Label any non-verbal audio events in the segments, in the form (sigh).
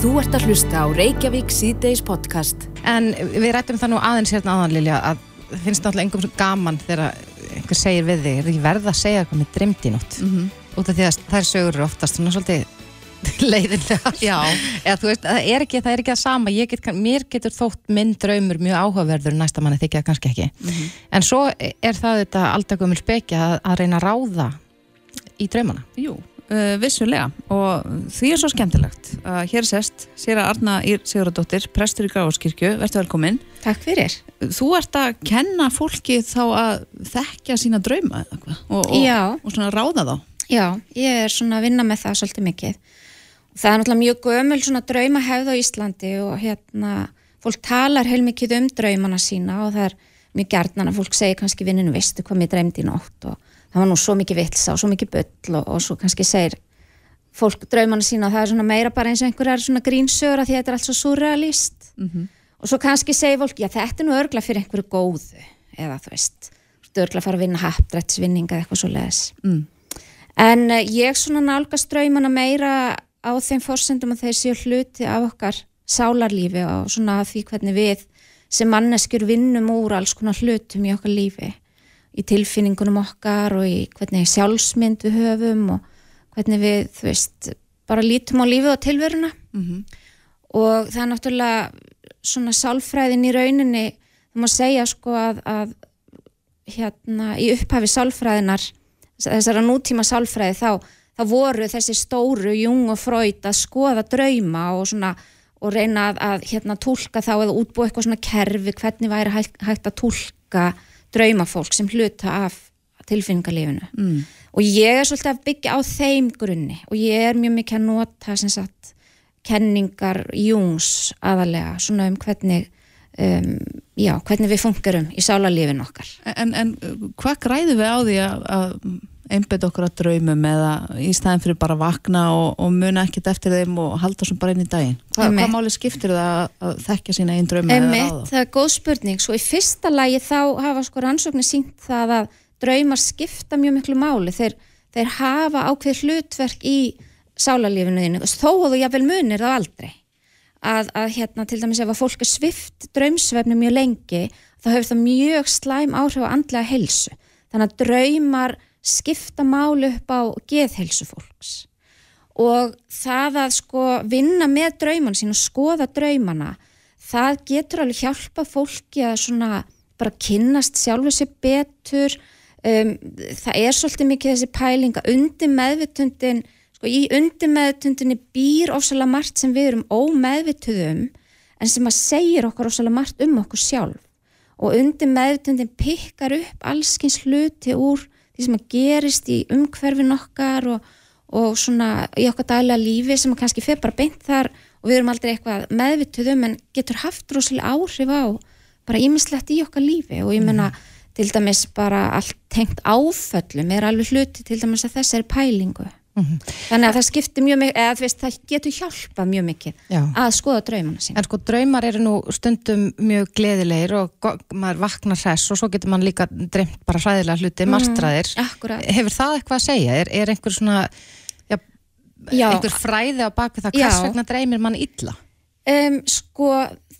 Þú ert að hlusta á Reykjavík síðdeis podcast. En við rættum það nú aðeins hérna aðan Lilja að það finnst náttúrulega einhverjum svo gaman þegar einhver segir við þig, er það ekki verð að segja eitthvað með dreymd í nótt? Mm -hmm. Út af því að þær sögur eru oftast svona svolítið (laughs) leiðinlega. Já. Eða þú veist, það er ekki það, er ekki það sama, get, mér getur þótt minn draumur mjög áhugaverður næsta manni þykja kannski ekki. En svo er það þetta aldagumul spekja að, að reyna að ráða í draumana. Jú, uh, vissulega og því er svo skemmtilegt uh, hér sest, sér að Arna Ír Sigurðardóttir prestur í Gráðskirkju, verður velkomin Takk fyrir. Þú ert að kenna fólki þá að þekkja sína drauma og, og, Já. og svona ráða þá Já, ég er svona að vinna með það svolítið mikið. Það er náttúrulega mjög gömul svona draumahefð á Íslandi og hérna, fólk talar heilmikið um draumana sína og það er mjög gjarnan að fólk segir kannski vinninu veistu hvað mér dreymdi í nótt og það var nú svo mikið vitsa og svo mikið bull og, og svo kannski segir fólk draumana sína og það er svona meira bara eins og einhverjar svona grínsögur að því að þetta er allt svo surrealist og svo kannski segir fólk, já þetta er nú örgla fyrir einhverju góðu. Eða þú veist, örgla að fara að vinna happdrættisvinning eða eitthvað svo leðis mm. en uh, ég svona nálgast draumana meira á þeim forsendum að þeir séu hluti af okkar sálarlífi og svona því hvernig við sem manneskjur vinnum úr alls konar hlutum í okkar lífi í tilfinningunum okkar og í hvernig sjálfsmynd við höfum og hvernig við, þú veist, bara lítum á lífið og tilveruna. Og það er náttúrulega svona sálfræðin í rauninni það má segja sko að, að hérna í upphafi sálfræðinar þessara nútíma sálfræði þá, þá voru þessi stóru Jung og Freud að skoða drauma og svona og reyna að, að hérna tólka þá eða útbúa eitthvað svona kerfi hvernig væri hægt, hægt að tólka draumafólk sem hluta af tilfinningarlífinu Mm. og ég er svolítið að byggja á þeim grunni. Og ég er mjög mikið að nota sem sagt kenningar Jungs aðalega svona um hvernig um, já, hvernig við fungerum í sálarlífin okkar. En, en uh, hvað græðum við á því að, að einbet okkur að draumum eða í staðin fyrir bara að vakna og, og muna ekkert eftir þeim og halda svo bara inn í daginn. Hva. Hvað máli skiptir það að, að þekkja sína einn drauma eða ráða? það er góð spurning. Svo í fyrsta lagi þá hafa sko rannsóknir sínt það að draumar skipta mjög miklu máli. Þeir, þeir hafa ákveð hlutverk í sálarlífinu þínu. Þó að þú jafnvel munir það aldrei. Að, að hérna til dæmis ef að fólk er svift draumsvefni mjög lengi þá hefur það mjög slæm áhrif á andlega heilsu. Þannig að draumar skipta máli upp á geðheilsu fólks. Og það að sko vinna með drauman sín og skoða draumana það getur alveg hjálpa fólki að svona bara kynnast sjálfu sér betur. Um, það er svolítið mikið þessi pæling að undir meðvitundin sko í undir meðvitundinni býr ofsalega margt sem við erum ómeðvituðum en sem að segir okkur ofsalega margt um okkur sjálf. Og undir meðvitundin pikkar upp allskins hluti úr því sem að gerist í umhverfin okkar og, og svona í okkar daglega lífi sem að kannski fer bara beint þar og við erum aldrei eitthvað meðvituð um en getur haft rosalega áhrif á bara ímislegt í okkar lífi. Og ég menna til dæmis bara allt tengt áföllum er alveg hluti til dæmis að þessari pælingu þannig að það skiptir mjög mikið eða veist það getur hjálpað mjög mikið Já. að skoða draumana sín En sko draumar eru nú stundum mjög gleðilegir og maður vaknar hress og svo getur maður líka dreymt bara hræðilega hluti, mm, marstraðir. akkurat. Hefur það eitthvað að segja? Er, er einhver svona, já, Já. einhver fræði á baku það, hvers Já. vegna dreymir mann illa? Um, sko,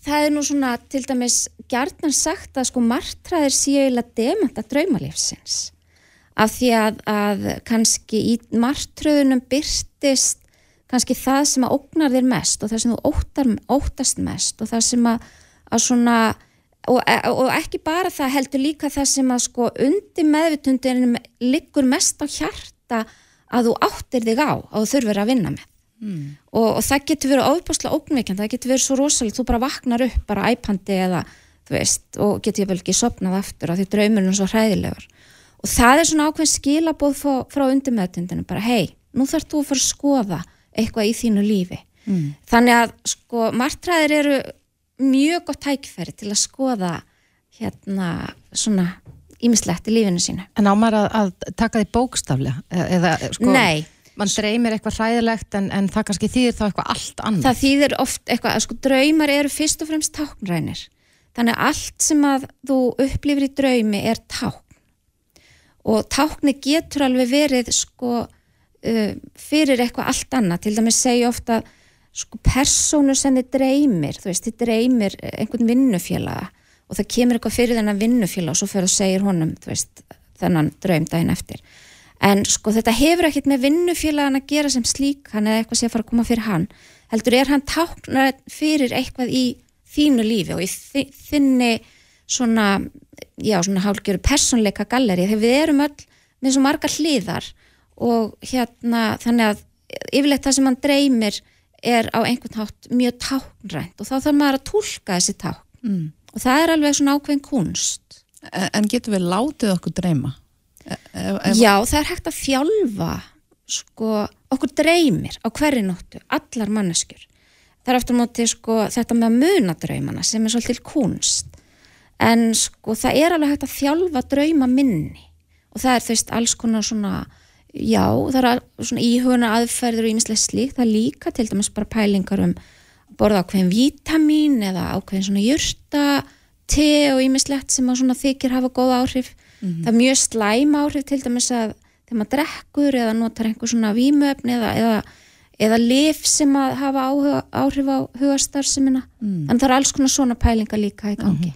það er nú svona til dæmis gjarnan sagt að sko martraðir séu eiginlega demanta draumalífsins af því að, að kannski í martröðunum byrtist kannski það sem að ógnar þér mest og það sem þú óttar, óttast mest og það sem að, að svona og, og ekki bara það heldur líka það sem að sko undir meðvitundinum liggur mest á hjarta að þú áttir þig á að þú þurfir að vinna með. Og, og það getur verið ofbáslega ógnveikjandi, það getur verið svo rosalega þú bara vaknar upp bara æpandi eða þú veist, og getur ég vel ekki sopnað aftur af því draumurinn er svo hræðilegur og það er svona ákveðin skilabóð frá, frá undirmeðtundinu, bara hei nú þarf þú að fara að skoða eitthvað í þínu lífi mm. þannig að sko martræðir eru mjög gott tækifæri til að skoða hérna svona ímislegt í lífinu sínu En á maður að, að taka því bókstaflega? Eða, sko, Nei, mann dreymir eitthvað hræðilegt en, en það kannski þýðir þá eitthvað allt annað. það þýðir oft eitthvað að sko draumar eru fyrst og fremst táknrænir þannig að allt sem að þú upplifir í draumi er tákn og tákni getur alveg verið sko uh, fyrir eitthvað allt annað. Til dæmis segja ofta sko persónu sem þið dreymir þú veist, þið dreymir einhvern vinnufélaga. Og það kemur eitthvað fyrir þennan vinnufélag og svo fyrir að segja honum veist, þennan draum daginn eftir. En sko þetta hefur ekkert með vinnufélagan að gera sem slík hann eða eitthvað sé að fara að koma fyrir hann. Heldur er hann táknar fyrir eitthvað í þínu lífi og í þi- þinni svona, já svona hálgjöru persónleika galleri þegar við erum öll með svo margar hliðar og hérna þannig að yfirleitt það sem hann dreymir er á einhvern hátt mjög táknrænt og þá þarf maður að túlka þessi tákn Mm. og það er alveg svona ákveðin kunst En, en getur við látið okkur dreyma? E- Ef, ef, Já, það er hægt að þjálfa sko, okkur dreymir á hverju nóttu, allar manneskjur það er aftur á móti sko, þetta með að muna draumana sem er svolítil kunst en sko, það er alveg hægt að þjálfa drauma minni. Og það er þú veist alls konar svona já, það er svona íhuguna aðferður og ímislega slík, það er líka til dæmis bara pælingar um að borða ákveðin vítamín eða ákveðin svona jurta te og ímislegt sem að svona þykir hafa góð áhrif. Það er mjög slæm áhrif til dæmis að þegar maður drekkur eða notar einhver svona vímöfni eða, eða, eða lif sem að hafa áhuga, áhrif á hugastarfsemina en það er alls konar svona pælinga líka í gangi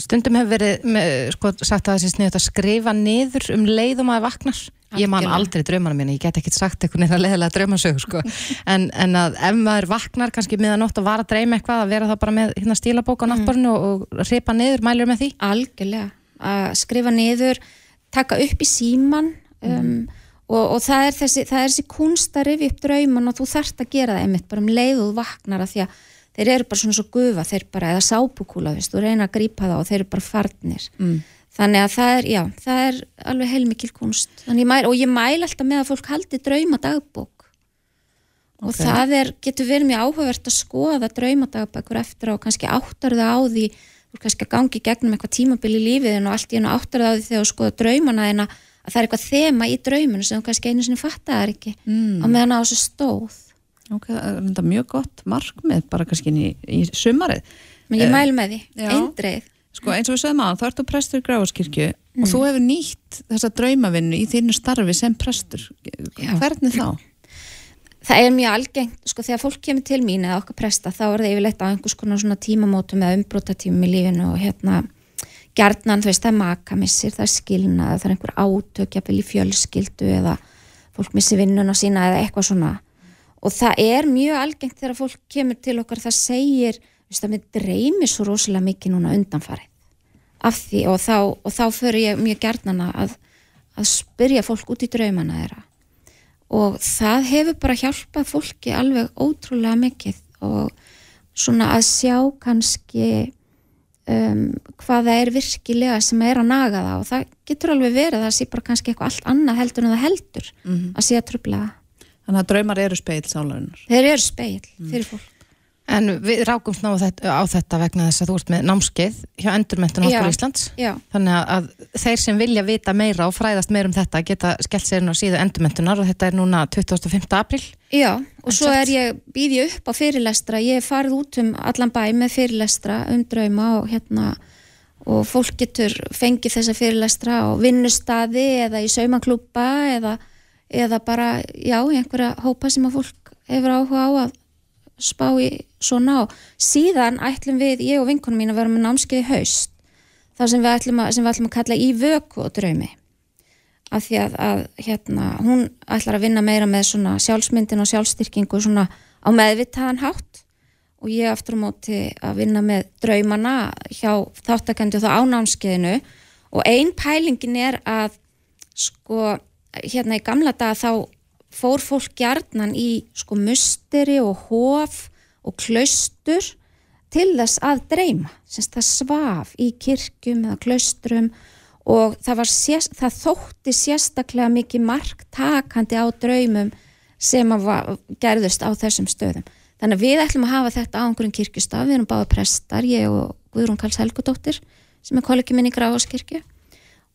Stundum hefur verið með, sko, sagt að þessi sniðut að skrifa niður um leið og maður vaknar. Ég man aldrei draumana mínu, ég get ekki sagt eitthvað neina leðilega draumasög, sko. (laughs) en, en að ef maður vaknar kannski miðan nótt og var að dreyma eitthvað, að vera þá bara með hérna, stílabók á náttborinu og, og ripa niður, mælur með því. algjörlega að skrifa niður taka upp í síman um, og, og það er þessi, það þessi kunst að rifja upp drauman og þú þarft að gera það einmitt bara um leið og vaknar að því að þeir eru bara svona svo gufa, þeir bara eða sápukúla, veist, þú reyna að grípa það og þeir eru bara farnir Mm. þannig að það er, já, það er alveg heilmikil kunst ég mæl, og ég mæl alltaf með að fólk haldi drauma dagbók og Ok. það er, getur verið mjög áhugavert að skoða draumadagbækur eftir á og kannski áttar það á því þú ert kannski að gangi gegnum eitthvað tímabil í lífiðin og allt í hennu áttar það á því þegar þú skoða draumana að það er eitthvað þema í drauminu sem þú kannski einu sinni fattaðar ekki Mm. á meðan á þessu stóð Ok, það er mjög gott markmið bara kannski í, í sumarið. menn ég Eh, mæl með því, eindreið Sko eins og við sögum að þá ertu prestur í Gráfaskirkju og þú hefur nýtt þessa draumavinnu í þínu starfi sem prestur. Já. Hvernig þá? það er mjög algengt, sko þegar fólk kemur til mín eða okkar presta, þá er það yfirleitt á einhvers konar svona tímamótum eða umbrótatímum í lífinu og hérna gjarnan, þú veist, það makamissir, það er skilnað það er einhver átök, jafnvel í fjölskyldu eða fólk missi vinnun á sína eða eitthvað svona og það er mjög algengt þegar fólk kemur til okkar það segir, þú veist, að mér dreymir svo rosalega mikið núna undanfarið. Af því og þá, og þá fyrir ég mjög gjarnan að, að spyrja fólk út í draumana þeirra. Og það hefur bara hjálpað fólki alveg ótrúlega mikið og svona að sjá kannski um, hvað það er virkilega sem er að naga það. Og það getur alveg verið að það sé bara kannski eitthvað allt annað heldur en það heldur að sé að trubla það. Þannig að draumar eru speil sálarinnar. þeir eru speil fyrir fólk En við rákumst ná á þetta, á þetta vegna þess að þú ert með námskeið hjá Endurmentun Háskóla. Íslands. já, Þannig að, að þeir sem vilja vita meira og fræðast meira um þetta geta skellt sér inn á síðu Endurmentunar og þetta er núna 25. april. já og svo Exakt. er ég býð ég upp á fyrirlestra ég er farið út um allan bæ með fyrirlestra um drauma og hérna og fólk getur fengið þessa fyrirlestra á vinnustadi eða í saumaklúpa eða, eða bara já, einhverja hópa sem að fólk hefur áhuga á að spá í svona og síðan ætlum við, ég og vinkonum mín að vera með námskeið í haust. Þar sem við ætlum að, við ætlum að kalla í vöku og draumi. Af því að, að hérna, hún ætlar að vinna meira með svona sjálfsmyndin og sjálfstyrkingu svona á meðvitaðan hátt. Og ég aftur á móti að vinna með draumana hjá þáttakendu þá á námskeiðinu. Og ein pælingin er að sko hérna í gamla daga þá fór fólk gjarnan í sko musteri og hof og klaustur til þess að dreyma, semst það svaf í kirkjum eða klaustrum og það, sérst, það þótti sérstaklega mikið marktakandi á draumum sem var, gerðust á þessum stöðum. Þannig að við ætlum að hafa þetta á einhverjum kirkjustaf, við erum báða prestar, ég og Guðrún Karls Helgudóttir sem er kollegi minni í Gráfaskirkju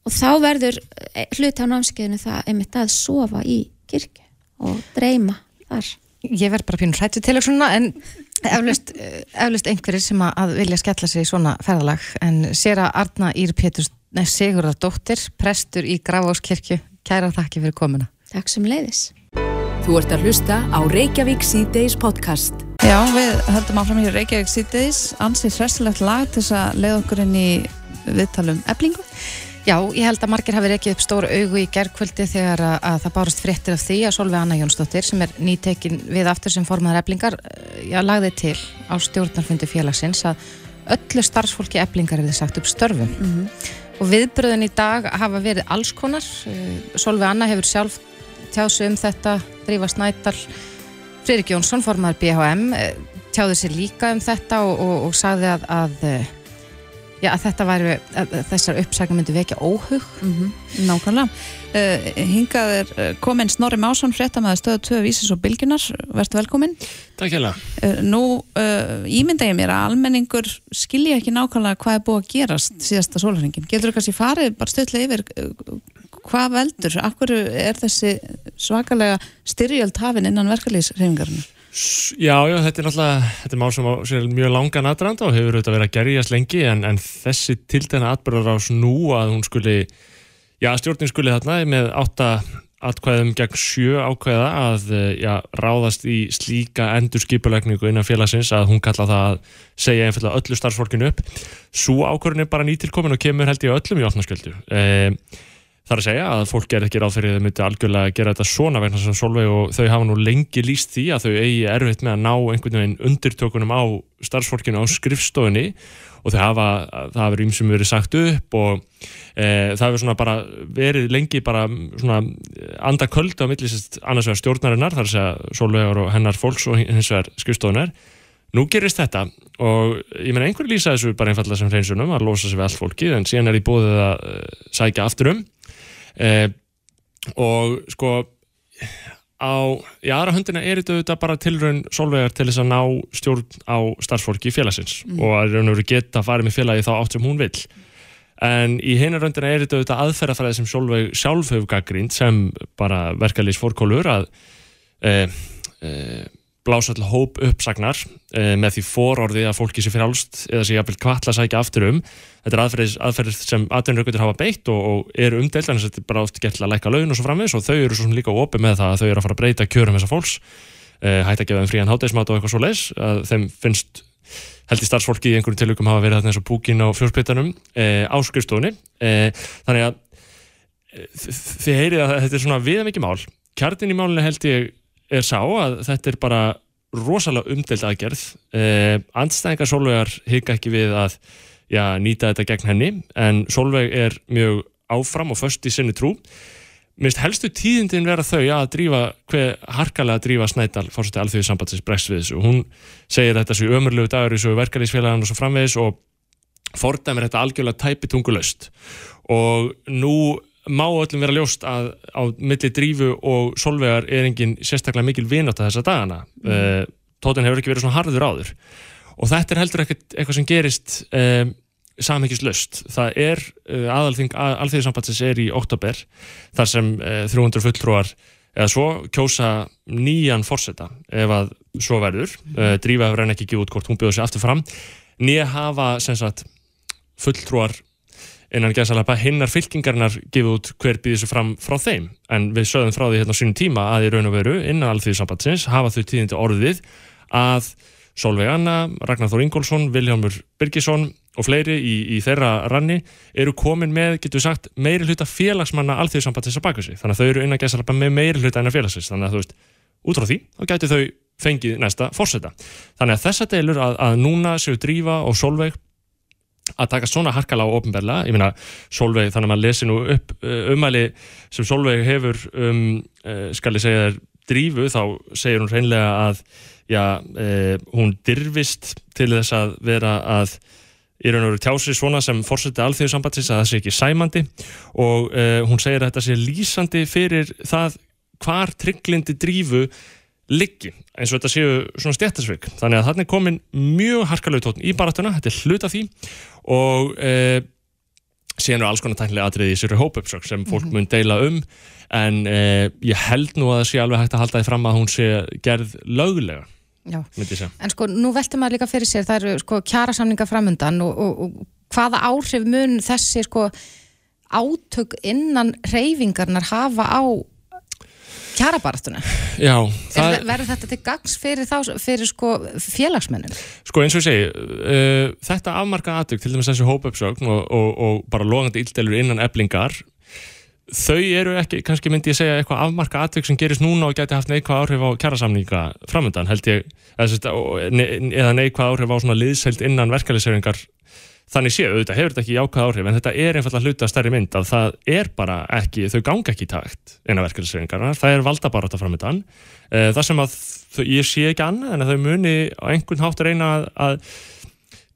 og þá verður eh, hluti á námskeiðinu það einmitt að sofa í kirkju og dreyma þar. Ég verð bara pínur hrættu til svona en eflaust, eh, eflaust einhverjir sem að, vilja skella sig í svona ferðalag en sér að Arna Ír Péturs Sigurðardóttir, prestur í Grafáskirkju, kæra þakki fyrir komuna. Takk sem leiðis. Þú ert að hlusta á Reykjavík C-Days podcast. Já, við höldum áfram í Reykjavík síðdeis ansið hressilegt lag til þess að leiða okkur inn í viðtalum eblingu. Já, ég held að margir hafi reykið upp stóru augu í gerðkvöldi þegar að, að það bárust fréttir af því að Solveig Anna Jónsdóttir sem er nýtekin við aftur sem formaður eblingar já, lagði til á stjórnarfundi félagsins að öllu starfsfólki eblingar þið sagt upp störfum. Og viðbröðin í dag hafa verið alls konar. Solveig Anna hefur sjálf tjásu um þetta Drífa Snædal Friðrik Jónsson, formaður BHM tjáði sér líka um þetta og, og, og sagði að, að Já, að þetta væri, að þessar uppsækna myndi vekja óhug. Nákvæmlega. Uh, hingað er uh, komin Snorri Másson, fréttamaður stöðu 2 vísis og bylgjunar. Verður velkomin. Takk hjá Uh, nú uh, ímynda ég mér að almenningur skilja ekki nákvæmlega hvað er búið að gerast síðasta sólhringin. Getur þú kannski farið bara stöðlega yfir uh, hvað veldur? Akkur er þessi svakalega styrjöld hafin innan verkalýsreifingarinn? Já, já, þetta er náttúrulega, þetta er mál sem á sér mjög langan aðdrand og hefur auðvitað verið að gerjast lengi en, en þessi tildena atbyrðar á snú að hún skuli, já, stjórnin skuli þarna með átta atkvæðum gegn sjö ákvæða að já, ráðast í slíka endurskipulegningu innan félagsins að hún kalla það að segja einfallega öllu starfsfólkinu upp. Svo ákvörðin er bara nýtilkomin og kemur held ég öllum í opnasköldu. E Það er að segja að fólk er ekki ráð fyrir að þau myndi algjörlega gera þetta svona vegna sem Solveig og þau hafa nú lengi líst því að þau eigi erfitt með að ná einhvern veginn undirtökunum á starfsfólkinu á skrifstofunni og þau hafa, það hafa rýmsum verið sagt upp og e, það hefur svona bara verið lengi bara svona andaköld á millisist annars vegar stjórnarinnar, það er að segja Solveigar og hennar fólks og hins vegar skrifstofunar. Nú gerist þetta og ég meina einhver lýsa þessu bara einfallega sem hreinsunum að losa sig við allt fólki en síðan er í bóðið að sækja aftur um Eh, og sko á, í aðra höndina er þetta bara tilraun solvegar til þess að ná stjórn á starfsfólki í félagsins mm. og að raun og veru geta að fara með félagi þá átt sem hún vil en í heinar höndina er þetta aðferðafræði sem solveg sjálf hefur gaggrínt sem bara verkalýs fórkólur að e, e, blása til hóp uppsagnar e, með því fororði að fólki sé frjálst eða sé jafnvel kvatla að sækja aftur um. Þetta er aðferð, aðferð sem aðdunraugur hafa beitt og, og eru umdelt en þetta er bara oft gert til að læka laun og svo framvis og þau eru svo líka opið með það að þau eru að fara að breyta kjörum þessa fólks e, hægt að gefa þeim frían hátægismat og eitthvað svo leis að þeim finnst held í starfsfólki í einhverjum tilökum hafa verið eins og púkin á fjórsplittanum e, á skrifstofunni. Þannig að þið heyrið að þetta er svona viðamikið mál. Kjartin í málinu held ég er sá að þetta er bara rosalega umdelt aðgerð. Eh, andstæðingar Solveigar higga ekki við að já, nýta þetta gegn henni en Solveig er mjög áfram og först í sinni trú. Minnst helstu tíðindin vera þau að drífa hver harkalega að drífa Snædal fórsætti alþjóðið sambandsins bregst við þessu. Og hún segir þetta sér ömurlegu dagur í svo verkalýsfélagan og svo framvegis og fordæmir þetta algjörlega tæpi tungulöst og nú má öllum vera ljóst að á milli drífu og solvegar er engin sérstaklega mikil vinátt að þessa dagana. Mm. uh, tótin hefur ekki verið svona harður áður. Og þetta er heldur ekkert eitthvað sem gerist um, samhengislaust. Það er uh, aðalþing að, alþjóðisambatsins er í oktober þar sem uh, 300 fulltrúar eða svo kjósa nýjan fórseta ef að svo verður. Drífa hefur enn ekki ekki út hvort hún bjóður sér aftur fram. Nýja hafa sem sagt fulltrúar innan gæðsalapa hinnar fylkingarnar gefið út hver býðir sér fram frá þeim? En við sögum frá því hérna á sínum tíma að í raun og veru innan alþjóðsambatsins hafa þau tíðindi orðið að Solveig Anna, Ragnar Þór Ingólfsson, Viljámur Birgisson og fleiri í, í þeirra ranni eru komin með, getur við sagt, meiri hluta félagsmanna alþjóðsambatsins að baka sig. Þannig að þau eru innan gæðsalapa með meiri hluta innan félagsins. Þannig að þú veist, út frá því, þá gæti þau fengið næsta fórseta. Þannig að þessa deilur að, að núna séu Drífa og Solveig að taka svona harkala á ofnbærla, ég meina Solveig, þannig að maður lesi nú upp uh, umæli sem Solveig hefur um, uh, skal ég segja þér drífu, þá segir hún reynlega að já, uh, hún dirfist til þess að vera að í raun og veru tjási svona sem fórseti alþjóðsambatsins að það sé ekki sæmandi. Og hún segir að þetta sé lýsandi fyrir það hvar trygglindi drífu liggi, eins og þetta séu svona stjættasvig, þannig að þarna er komin mjög harkalegu tótn í baratuna, þetta er hluta því og e, síðan eru alls konar tæknilega atriði í sér hópupsök sem fólk -hmm. mun deila um. En e, ég held nú að það sé alveg hægt að halda því fram að hún sé gerð lögulega En sko, nú veltum maður líka fyrir sér það eru sko kjærasamninga framundan og, og, og hvaða áhrif mun þessi sko átök innan reyfingarnar hafa á kjarabartuna. Já, Það... það, Verður þetta til gags fyrir, þá, fyrir sko félagsmennin? sko eins og ég segi, uh, þetta afmarkaða atvik, til dæmis þessi hópauppsögn og, og, og bara logandi íldelur innan eblingar, þau eru ekki, kannski myndi ég segja eitthvað afmarka atvik sem gerist núna og geti haft neikvæð áhrif á kjarasamninga framöndan, held ég, eða, neikvæð áhrif á svona liðsheld innan verkefliðseringar þannig séu, auðvitað hefur þetta ekki jákvæð áhrif en þetta er einfallega hluta stærri mynd að það er bara ekki, þau ganga ekki í takt innan verkefliðseringarna, það er valdabarátta framöndan Eh, það sem að þau, ég sé ekki annað en að þau muni á einhvern hátt reyna að, að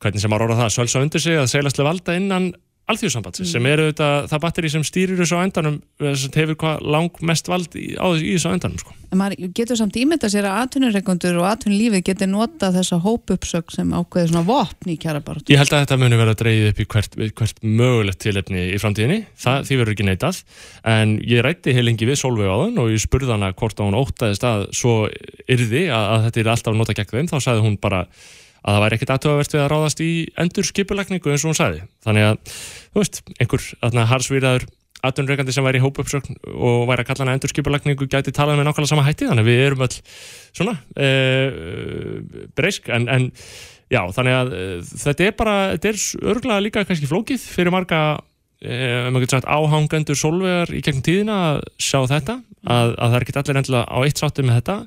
hvernig sem maður orða það, sölsa undir sig að segjast valda innan alþjóðsambandsins sem eru þetta, það batteri sem stýrir þessu á endanum sem hefur hvað lang mest vald í, á, í þessu á endanum sko. En maður getur samt ímynda sér að atvinnureikundur og atvinnulífið getur notað þessa hópuppsögn sem ákveði svona vopn í kjarabaratu. Ég held að þetta muni vera dreigið upp í hvert, hvert mögulegt tilefni í framtíðinni, það, því verður ekki neitað en ég rætti heilingi við Solveig áðan og ég spurði hana hvort að hún óttaðist að svo yrði að, að þetta er alltaf nota gegn þeim, þá sagði hún bara að það væri ekkert aðtöðavert við að ráðast í endur skipulagningu eins og hún sagði. Þannig að, þú veist, einhver aðna harsvíraður atvinnreikandi sem væri í hópuppsögn og væri að kalla hana endur skipulagningu gæti talað með nákvæmlega sama hætti þannig að við erum öll svona e, breysk. En, en já, þannig að e, þetta er bara, þetta er örgulega líka kannski flókið fyrir marga eh, ef maður getur sagt áhangendur sólvegar í gegnum tíðina að sjá þetta að, að það er ekki allir endilega á eitt sátti með þetta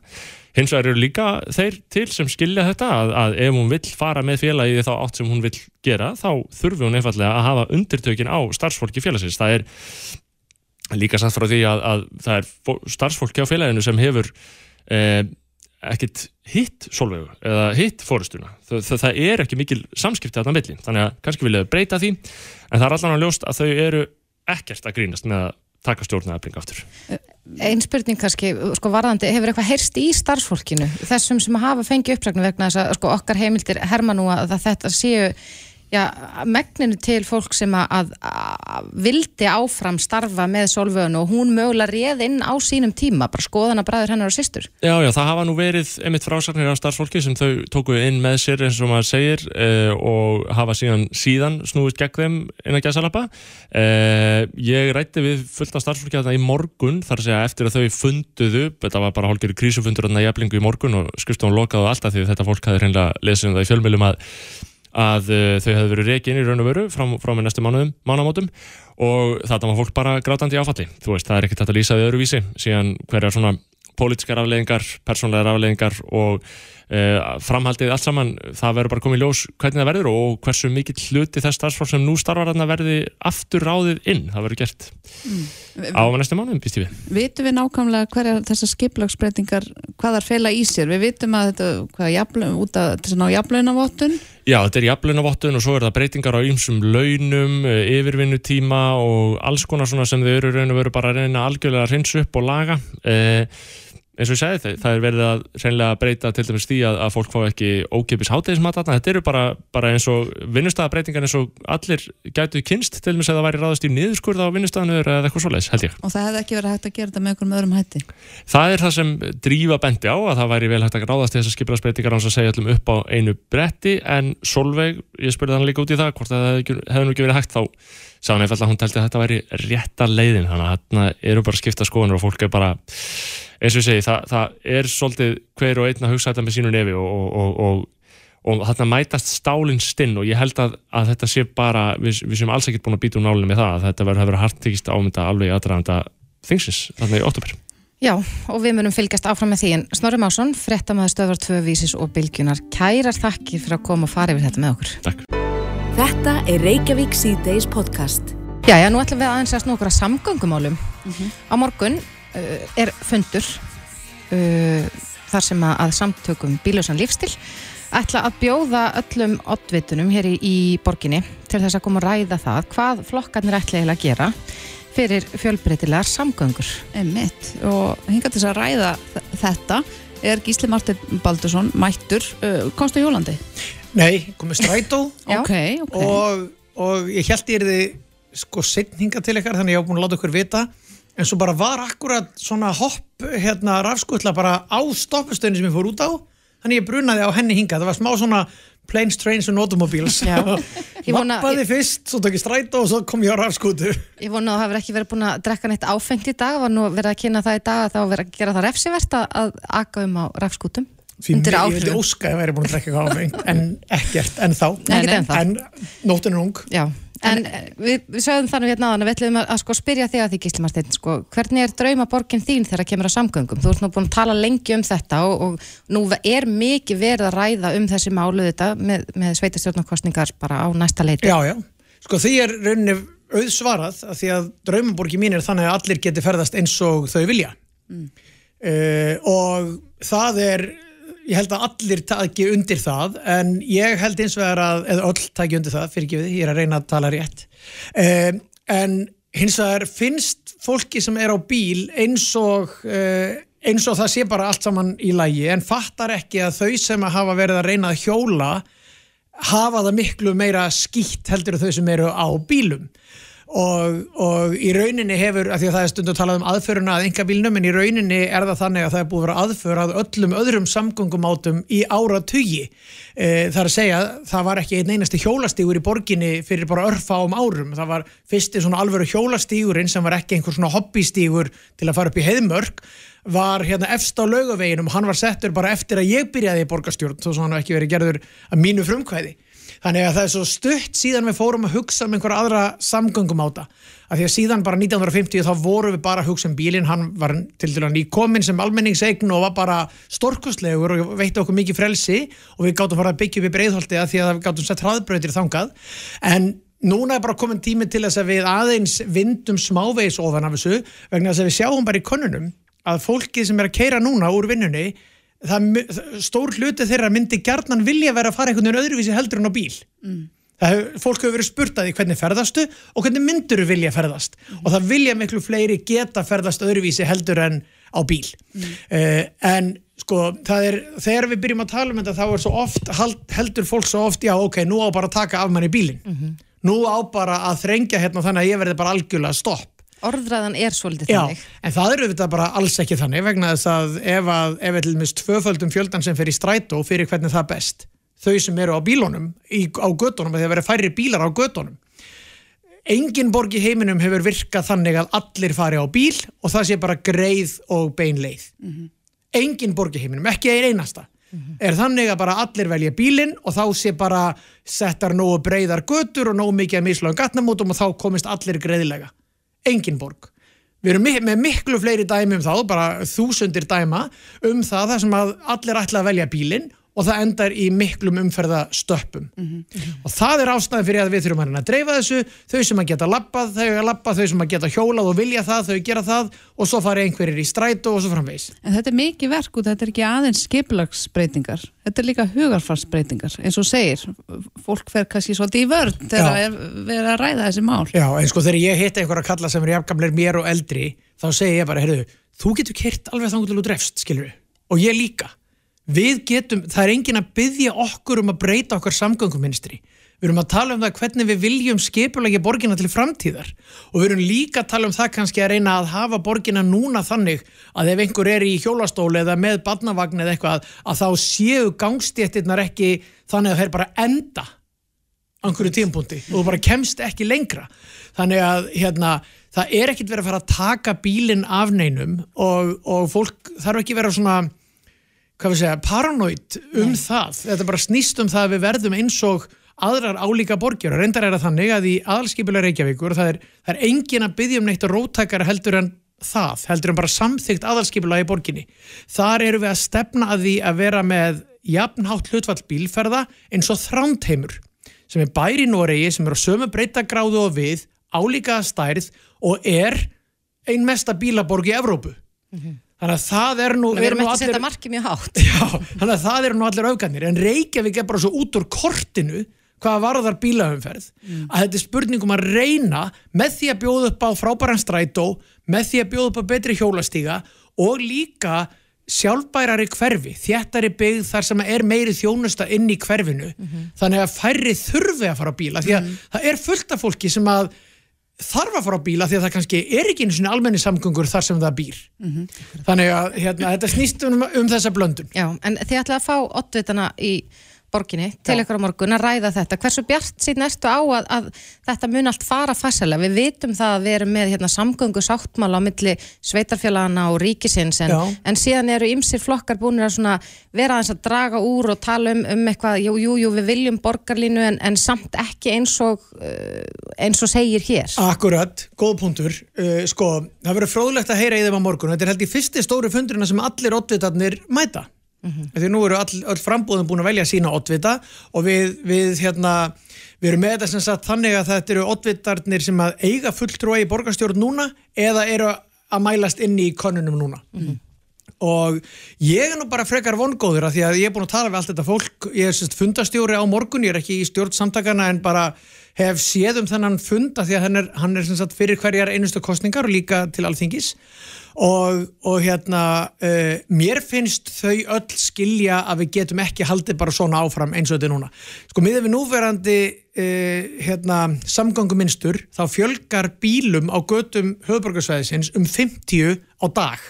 hins vegar eru líka þeir til sem skilja þetta að, að ef hún vill fara með félagi þá átt sem hún vill gera þá þurfi hún einfallega að hafa undirtökin á starfsfólki félagsins. Það er líka satt frá því að, að það er fó- starfsfólki á félaginu sem hefur eh, ekkit hitt sólvegu eða hitt fórustuna það, það, það er ekki mikil samskipti þarna milli þannig að kannski vilja þau breyta því en það er allan að ljóst að þau eru ekkert að grínast með að taka stjórnaðabling aftur. Einn spurning kannski, sko varðandi, hefur eitthvað heyrst í starfsfólkinu, þessum sem hafa fengið uppsagnu vegna þess að sko, okkar heimildir herma nú að þetta séu já, megninu til fólk sem að, að, að vildi áfram starfa með Solvögun og hún mögulega réð inn á sínum tíma, bara skoðana bræður hennar og systur. Já, já, það hafa nú verið einmitt frásagnir af starfsfólki sem þau tóku inn með sér eins og maður segir eh, og hafa síðan síðan snúist gegn þeim inn að gæsalappa eh, Ég rætti við fullt af starfsfólki þarna í morgun þar að segja eftir að þau funduðu þetta var bara hálfgerði krísufundur þarna í eflingu í morgun og skrifstofun lokaðu alltaf því þetta fólk hafði hreinlega lesið um það í fjölmjölum að að uh, þau hefðu verið reikin í raun og veru frá, frá með næstu mánuðum, mánamótum og þetta var fólk bara grátandi áfalli. Þú veist, það er ekkert að lýsa því öðruvísi síðan hverjar svona pólitískar afleðingar persónlegar afleðingar og framhaldið allt saman það verður bara komið ljós hvernig það verður og hversu mikill hluti þess starfsfólk sem nú starfar þarna verði aftur ráðið inn það verður gert á næstu mánuðum, býst ég við Vitum við nákvæmlega hverja þessar skiplagsbreytingar, hvað þar fela í sér? Við vitum að þetta, hvað, jafnlaun, út að þess að ná jafnlaunavottun, Já, þetta er jafnlaunavottun og svo er það breytingar á ýmsum launum, eh, yfirvinnutíma og alls konar svona sem þau eru raun og veru bara að reyna algjörlega að hreinsa upp og laga. Eh, eins og ég segi það, það er verið að reynlega breyta til dæmis því að, að fólk fá ekki ókipis hátegismat þarna. Þetta eru bara, bara eins og vinnustæðabreytingar eins og allir gætu kynst til dæmis að það væri ráðast í niðurskurð á vinnustæðanu eða eitthvað svoleiðis, held ég. og það hefði ekki verið hægt að gera þetta með einhverjum öðrum hætti. Það er það sem drífa bendi á að það væri vel hægt að ráðast til þessar skipulagsbreytingar hans að segja allum upp á einu bretti en Solveig, ég spurði hann líka út í það hvort það hefði nú ekki verið hægt þá sá hann einfallega að hún teldi að þetta væri rétta leiðin þannig að þarna eru bara skipta skoðanur og fólk er bara, eins og ég segi það, það er svolítið hver og einn að hugsa þetta með sínu nefi og, og, og, og, og þarna mætast stálinn stinn og ég held að, að þetta sé bara, við, við séum alls ekkert búin að býta úr nálinu með það að þetta verður að vera hartekist ámynda alveg í aðdraðanda þingsins, þarna í óttúber Já, og við munum fylgjast áfram með því en Snorri Másson, fréttamaður stöðvar tvö vísis og bylgjunar, kærar þakkir fyrir að koma og fara yfir þetta með okkur. Takk. Þetta er Reykjavík síðdeis podcast. Já, já, nú ætlum við aðeins að snú okkur að samgöngumálum. Á morgun uh, er fundur uh, þar sem að, að samtökum bíljósan lífstil ætla að bjóða öllum oddvitunum hér í, í borginni til þess að koma að ræða það hvað flokkarnir ætla að gera fyrir fjölbreytilegar samgöngur. Einmitt. Og hinga til þess að ræða þetta er Gísli Martin Baldursson, mættur, uh, komstu í Jólandi? Nei, komið strætó. (laughs) Já. Ok, ok. og, og ég held ég er þið sko setninga til ykkar þannig ég hef búin að láta ykkur vita. En svo bara var akkurat svona hopp hérna rafskutla bara á stoppustöðinu sem ég fór út á. Þannig ég brunaði á henni hinga það var smá svona planes, trains and automobiles. (laughs) Vappaði fyrst, svo tók ég strætó og svo kom ég á rafskútu. (laughs) Ég vona að það hefur ekki verið búin að drekka neitt áfengt í dag, var nú verið að kynna það í dag að þá verið að gera það refsivert að, aka um á rafskútum Því mér- ég vildi óska að ég væri búin að drekka áfengt en ekkert, en þá ennþá. en nóttin er ung Já, en við, við sögðum þannig hérna að við ætlum að, að sko spyrja þig að því Gísli Marsteinn, sko, hvernig er draumaborgin þín þegar kemur að samgöngum? Þú ert nú búin að tala lengi um þetta og, og nú er mikið verið að ræða um þessi málu þetta með, með sveitastjórnarkostningar bara á næsta leiti. Já, já, sko því er rauninni auðsvarað að því að draumaborgi mín er þannig að allir geti ferðast eins og þau vilja mm. og það er ég held að allir taki undir það en ég held eins vegar að eða öll taki undir það, fyrir ekki við, ég er að reyna að tala rétt. Um, en hins vegar finnst fólki sem er á bíl eins og uh, eins og það sé bara allt saman í lægi en fattar ekki að þau sem hafa verið að reyna að hjóla hafa það miklu meira skýtt heldur þau sem eru á bílum og, og í rauninni hefur, af því að það er stundu að tala um aðföruna að enga bílnum, en í rauninni er það þannig að það er búið að vera aðför að öllum öðrum samgöngumátum í ára tugi e, það er að segja, það var ekki einn einasti hjólastígur í borginni fyrir bara örfa um árum, það var fyrsti svona alvöru hjólastígurinn sem var ekki einhver svona hobbystígur til að fara upp í heiðmörk var hérna efst á laugaveginum hann var settur bara eftir að ég byrjaði í borgarstjórn þó sem hann ekki verið gerður að mínu frumkvæði þannig að það er svo stutt síðan við fórum að hugsa um einhverja aðra samgöngumáta. Af því að síðan bara 1950 þá vorum við bara að hugsa um bílinn. Hann var til dæla nýkominn sem almenningseign og var bara storkustlegur og veitti okkur mikið frelsi. Og við gáttum fara að byggja upp í breiðholti að því að við gáttum sett hraðbrautir þangað. En núna er bara komin tími til þess að við aðeins vindum smávegis ofan af þessu vegna þess að við sjáum bara í könnunum að fólkið sem er að keira núna úr vinnunni það, stór hluti þeirra myndi gjarnan vilja vera að fara einhvern veginn öðruvísi heldur en á bíl mm. það fólk hefur verið spurt að því hvernig ferðastu og hvernig myndur vilja ferðast mm. og það vilja miklu fleiri geta ferðast öðruvísi heldur en á bíl mm. uh, en sko það er, þegar við byrjum að tala um þetta þá er svo oft, heldur fólk svo oft já ok, nú á bara að taka af manni bílin -hmm. nú á bara að þrengja hérna þannig að ég verði bara algjörlega stopp Orðræðan er svolítið Já, þannig. en það eru þetta bara alls ekki þannig vegna þess að ef að ef við til mist tvöföldum fjöldan sem fer í strætó fyrir hvernig það best, þau sem eru á bílónum í, á gödunum, þegar verið færri bílar á gödunum engin borg í heiminum hefur virkað þannig að allir fari á bíl og það sé bara greið og beinleið mm -hmm. engin borg í heiminum, ekki ein einasta -hmm. er þannig að bara allir velja bílinn og þá sé bara settar nógu breiðar götur og nógu mikið að mislagum gatnamótum og þá komist allir greiðilega engin borg. Við erum með miklu fleiri dæmi um þá, bara þúsundir dæma um það þar sem að allir ætla að velja bílinn og það endar í miklum umferðastöppum. Mm -hmm. Og það er ástæðan fyrir að við þurfum að reyna að dreifa þessu, þau sem að geta lappað, þau að lappa, þau sem að geta hjólað og vilja það, þau gera það og svo fari einhverjir í strætó og svo framvegs. En þetta er mikið verk og þetta er ekki aðeins skiplagsbreytingar, þetta er líka hugarfarsbreytingar, eins og segir, fólk fer kannski svolítið í vörð þegar það er verið að ræða þessi mál. Já, en sko þegar ég hitt einhverja kalla sem er jafngamleir mér við getum, það er engin að byggja okkur um að breyta okkar samgönguministri. Við erum að tala um það hvernig við viljum skipulagi borgina til framtíðar. Og við erum líka að tala um það kannski að reyna að hafa borgina núna þannig að ef einhver er í hjólastóli eða með badnavagn eða eitthvað að þá séu gangstéttirnar ekki þannig að það er bara enda á einhverju tímpunkti og þú bara kemst ekki lengra. Þannig að hérna það er ekkit verið að fara að taka bílinn af neinum og, og fólk þarf ekki vera svona hvað við segja, paranoid um Nei. það þetta bara snýst um það að við verðum eins og aðrar álíka borgjur og reyndar er það þannig að í aðalskipulega Reykjavíkur það er, það er engin að byggja um neitt róttakara heldur en það, heldur en bara samþygt aðalskipulega í borginni þar eru við að stefna að því að vera með jafnhátt hlutvall bílferða eins og þrándheimur sem er bæri í Noregi sem er á sömu breytagráðu og við álíka stærð og er ein mesta bílaborg í Evrópu mm -hmm. Þannig að það er nú... Við erum ekki að setja marki mjög hátt. Já, þannig að það eru nú allir auðgarnir. En Reykjavík er bara svo út úr kortinu hvaða varðar bílaumferð mm. að þetta er spurningum að reyna með því að bjóða upp á frábæran strætó, með því að bjóða upp á betri hjólastíga og líka sjálfbærari hverfi, þjættari byggð þar sem er meiri þjónusta inn í hverfinu. Mm -hmm. Þannig að færri þurfi að fara á bíla því að mm -hmm. það er fullt af fólki sem að þarf að fara á bíla því að það kannski er ekki einu svona almenni samgöngur þar sem það býr. Þannig að hérna, þetta snýst um, um þessa blöndun. Já, en þið ætlaði að fá oddvitana í borginni til ykkur á morgun að ræða þetta. Hversu bjart síðan ertu á að, að þetta mun allt fara fæsilega? Við vitum það að við erum með hérna, samgöngu sáttmála á milli sveitarfélagana og ríkisins en, en síðan eru ymsir flokkar búinir að svona vera aðeins að draga úr og tala um, um eitthvað, jú, jú, jú, við viljum borgarlínu en, en samt ekki eins og, uh, eins og segir hér. Akkurat, góð punktur uh, sko, það verður fróðlegt að heyra í þeim á morgun þetta er held í fyrsti stóru fundurina sem allir oddvitarnir mæta því nú eru all, all frambúðum búin að velja sína oddvita og við, við hérna við erum með þetta sem sagt þannig að þetta eru oddvitarnir sem að eiga fulltrúa í borgarstjórn núna eða eru að mælast inn í konunum núna. Og ég er nú bara frekar vongóður af því að ég er búin að tala við allt þetta fólk. Ég er semst fundastjóri á morgun, ég er ekki í stjórn samtakana en bara hef séð um þennan fund af því að hann er, hann er sem sagt fyrir hverjar einustu kostningar og líka til alþingis og, og hérna uh, mér finnst þau öll skilja að við getum ekki haldið bara svona áfram eins og þetta er núna. Sko miður við núverandi uh, hérna, samgönguminstur þá fjölgar bílum á götum höfuborgarsvæðisins um 50 á dag.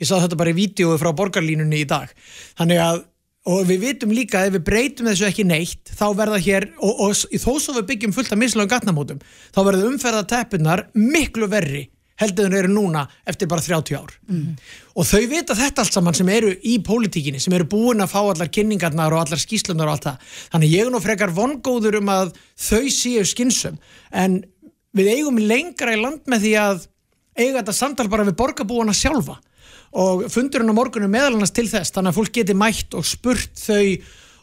Ég sá þetta bara í vídeo frá borgarlínunni í dag. Þannig að og við vitum líka að ef við breytum þessu ekki neitt þá verða hér, og, og þó svo við byggjum fullt af mislagum gatnamótum þá verða umferðateppunar miklu verri heldur en eru núna eftir bara 30 ár. Og þau vita þetta allt saman sem eru í pólitíkinni, sem eru búin að fá allar kynningarnar og allar skýslunar og allt það. Þannig ég er nú frekar vongóður um að þau séu skynsum en við eigum lengra í land með því að eiga þetta samtal bara við borgarbúana sjálfa. Og fundurinn á morgunum meðal annars til þess þannig að fólk geti mætt og spurt þau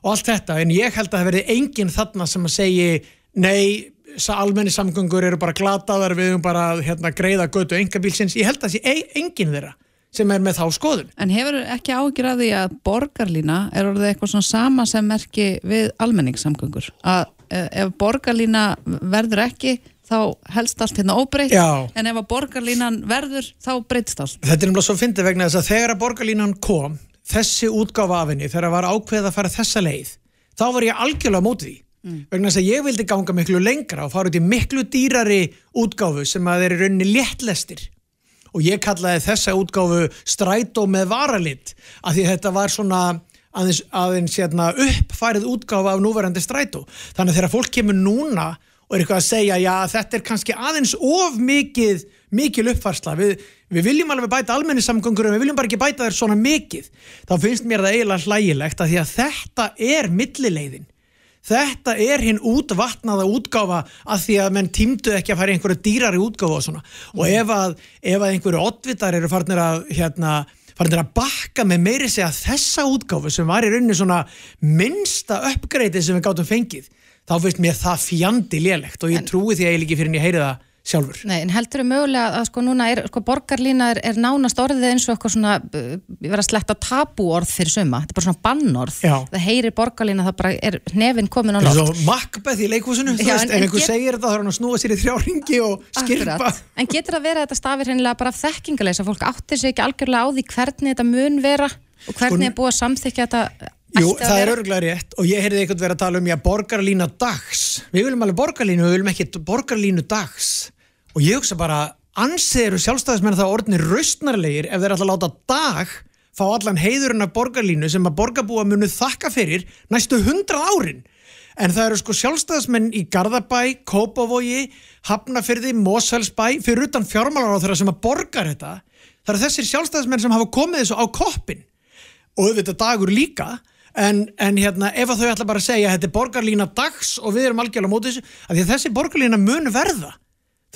og allt þetta. En ég held að það verði enginn þarna sem að segi nei, sa- almenni samgöngur eru bara glataðar við erum bara að hérna, greiða götu engabílsins, ég held að það sé e- enginn þeirra sem er með þá skoðun. En hefur ekki áhyggjur af því að borgarlína er orðið eitthvað svona sama sem merki við almenningssamgöngur? Að eh, ef borgarlína verður ekki þá helst allt hérna óbreytt. En ef að borgarlínan verður þá breytst allt. Þetta er náttúrulega svo fyndið vegna þess að þegar að borgarlínan kom, þessi útgáfa af henni, þegar var ákveðið að fara þessa leið, þá var ég algjörlega á móti því. Vegna þess að ég vildi ganga miklu lengra og fara út í miklu dýrari útgáfu sem að þeir eru rauninni léttlestir. Og ég kallaði þessa útgáfu strætó með varalit, af því að þetta var svona aðeins, aðeins hérna, uppfærið útgáfa af núverandi strætó. Þannig að þegar fólk kemur núna og er eitthvað að segja, já þetta er kannski aðeins of mikið, mikil uppfærsla við, við viljum alveg bæta almennissamgöngur en við viljum bara ekki bæta þér svona mikið þá finnst mér það eiginlega hlægilegt að því að þetta er millileiðin þetta er hinn útvatnaða útgáfa að því að menn tímdu ekki að fara í einhverju dýrari útgáfa og svona. Og ef að, ef að einhverju oddvitar eru farnir að hérna, farnir að bakka með meiri segja þessa útgáfu sem var í rauninni svona minnsta uppgreiti sem við gátum fengið þá finnst mér það fjandi lélegt og ég trúi því að ég líki fyrir en ég heyri það sjálfur Nei, en heldur þau mögulega að sko núna er sko borgarlína er, er nánast orðið eins og eitthvað svona uh, vera að sletta tabúorð fyrir suma, þetta er bara svona bannorð Já. það heyrir borgarlína, það bara er nefinn komin á Það er svo Macbeth í leikhúsinu, þú veist, en- en einhver get- segir þetta þá er hann að snúa sér í þrjá ringi og skirpa. Akkurat. En getur það verið að þetta stafir hennilega bara af þekkingarleisa, fólk áttir sig ekki algjörlega á því hvernig þetta mun vera og hvernig Sko, er að samþykja þetta Jú, að það er örgulega rétt og ég heyrði einhvern vera að tala um já, borgarlína dags. Við viljum alveg borgarlínu, við viljum ekki borgarlínu dags. Og ég hugsa bara, ansið eru sjálfstæðismenn það orðnir raustnarlegir ef þeir að láta dag fá allan heiðurinn af borgarlínu sem að borgarbúa munu þakka fyrir næstu hundrað árin. En það eru sko sjálfstæðismenn í Garðabæ, Kópavogi, Hafnafyrði, Mosfellsbæ, fyrir utan fjármálar á þeirra sem að borgar þetta. Það eru þessir sjálfstæðismenn sem hafa komið þessu á koppin og auðvitað dagur líka en, en hérna ef að þau ætla bara að segja þetta er borgarlína dags og við erum algjörlega á móti þessu að því að þessi borgarlína mun verða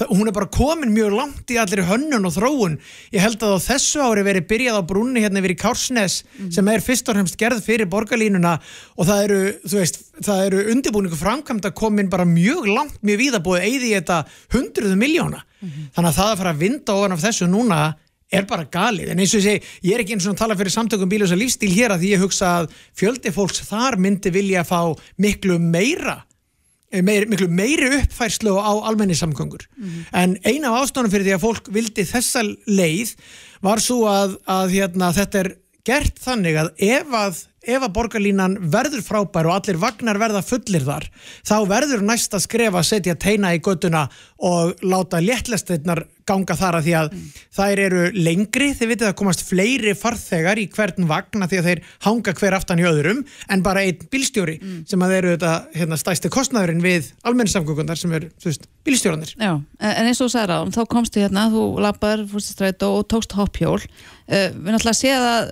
hún er bara komin mjög langt í allir hönnun og þróun. Ég held að á þessu ári verið byrjað á brúnni hérna yfir í Kársnes sem er fyrst og fremst gerð fyrir borgarlínuna. Og það eru, veist, það eru undirbúningu framkvæmd að komin bara mjög langt mjög víða búið eigði í þetta hundruðu miljóna þannig að það að fara að vinda ofan af þessu núna er bara galið, en eins og ég segi, ég er ekki eins og tala fyrir samtökum bílösa lífstíl hér að því ég hugsa að fjöldi fólks þar myndi vilja fá miklu meira eh, meiri, miklu meiri uppfærslu á almenni samgöngur en eina af ástæðanum fyrir því að fólk vildi þessa leið var svo að, að hérna, þetta er gert þannig að ef að ef að borgarlínan verður frábær og allir vagnar verða fullir þar, þá verður næsta skref að setja teina í göttuna og láta léttlestirnar ganga þar að því að þær eru lengri, þið vitið að komast fleiri farþegar í hvern vagn að því að þeir hanga hver aftan í öðrum en bara einn bílstjóri sem að eru þetta hérna, stæsti kostnaðurinn við almenningssamgöngundar sem eru, veist, bílstjóranir. Já, en eins og þú sagði ráðum, þá komstu hérna, þú lappar, fórst í strætó og tókst hoppjól. Uh, við náttúrulega séð að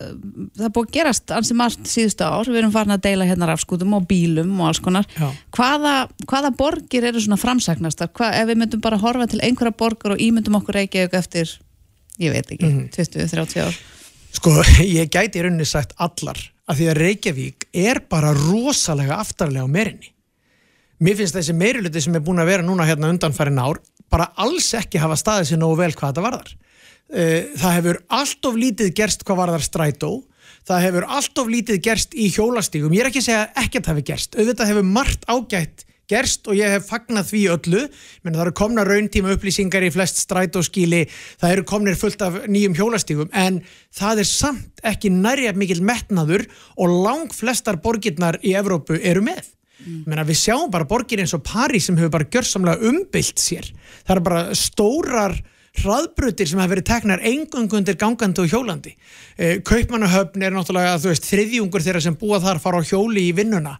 það er búið að gerast ansi margt síðustu ár, við erum farin að deila hérna rafskútum og bílum og alls konar. Hvaða, hvaða borgir eru svona framsagnastar? Hva, ef við myndum bara horfa til einhverja borgar og ímyndum okkur Reykjavík eftir, ég veit ekki, 20-30 ár. Sko, (laughs) ég gæti í rauninni sagt allar að því að Reykjavík er bara rosalega aftarlega á merinni. Mér finnst þessi meiriluti sem er búin að vera núna hérna undanfærin ár bara alls ekki hafa staðið sér nógu vel hvað þetta varðar. Eh, Það hefur allt of lítið gerst hvað varðar strætó, það hefur allt of lítið gerst í hjólastígum. Ég er ekki að segja að ekkert hafi gerst, auðvitað hefur margt ágætt gerst og ég hef fagnat því öllu. Menn það eru komna rauntíma upplýsingar í flest strætóskíli, það eru komnir fullt af nýjum hjólastígum en það er samt ekki nærja mikil metnaður og lang flestar borgirnar í Evrópu eru með. Menna, við sjáum bara borgir eins og París sem hefur bara gjörsamlega umbylt sér. Það eru bara stórar hraðbrutir sem hafa verið teknar engungu undir gangandi og hjólandi. Eh, Kaupmannahöfn er náttúrulega þú veist, þriðjungur þeirra sem búa þar fara á hjóli í vinnuna.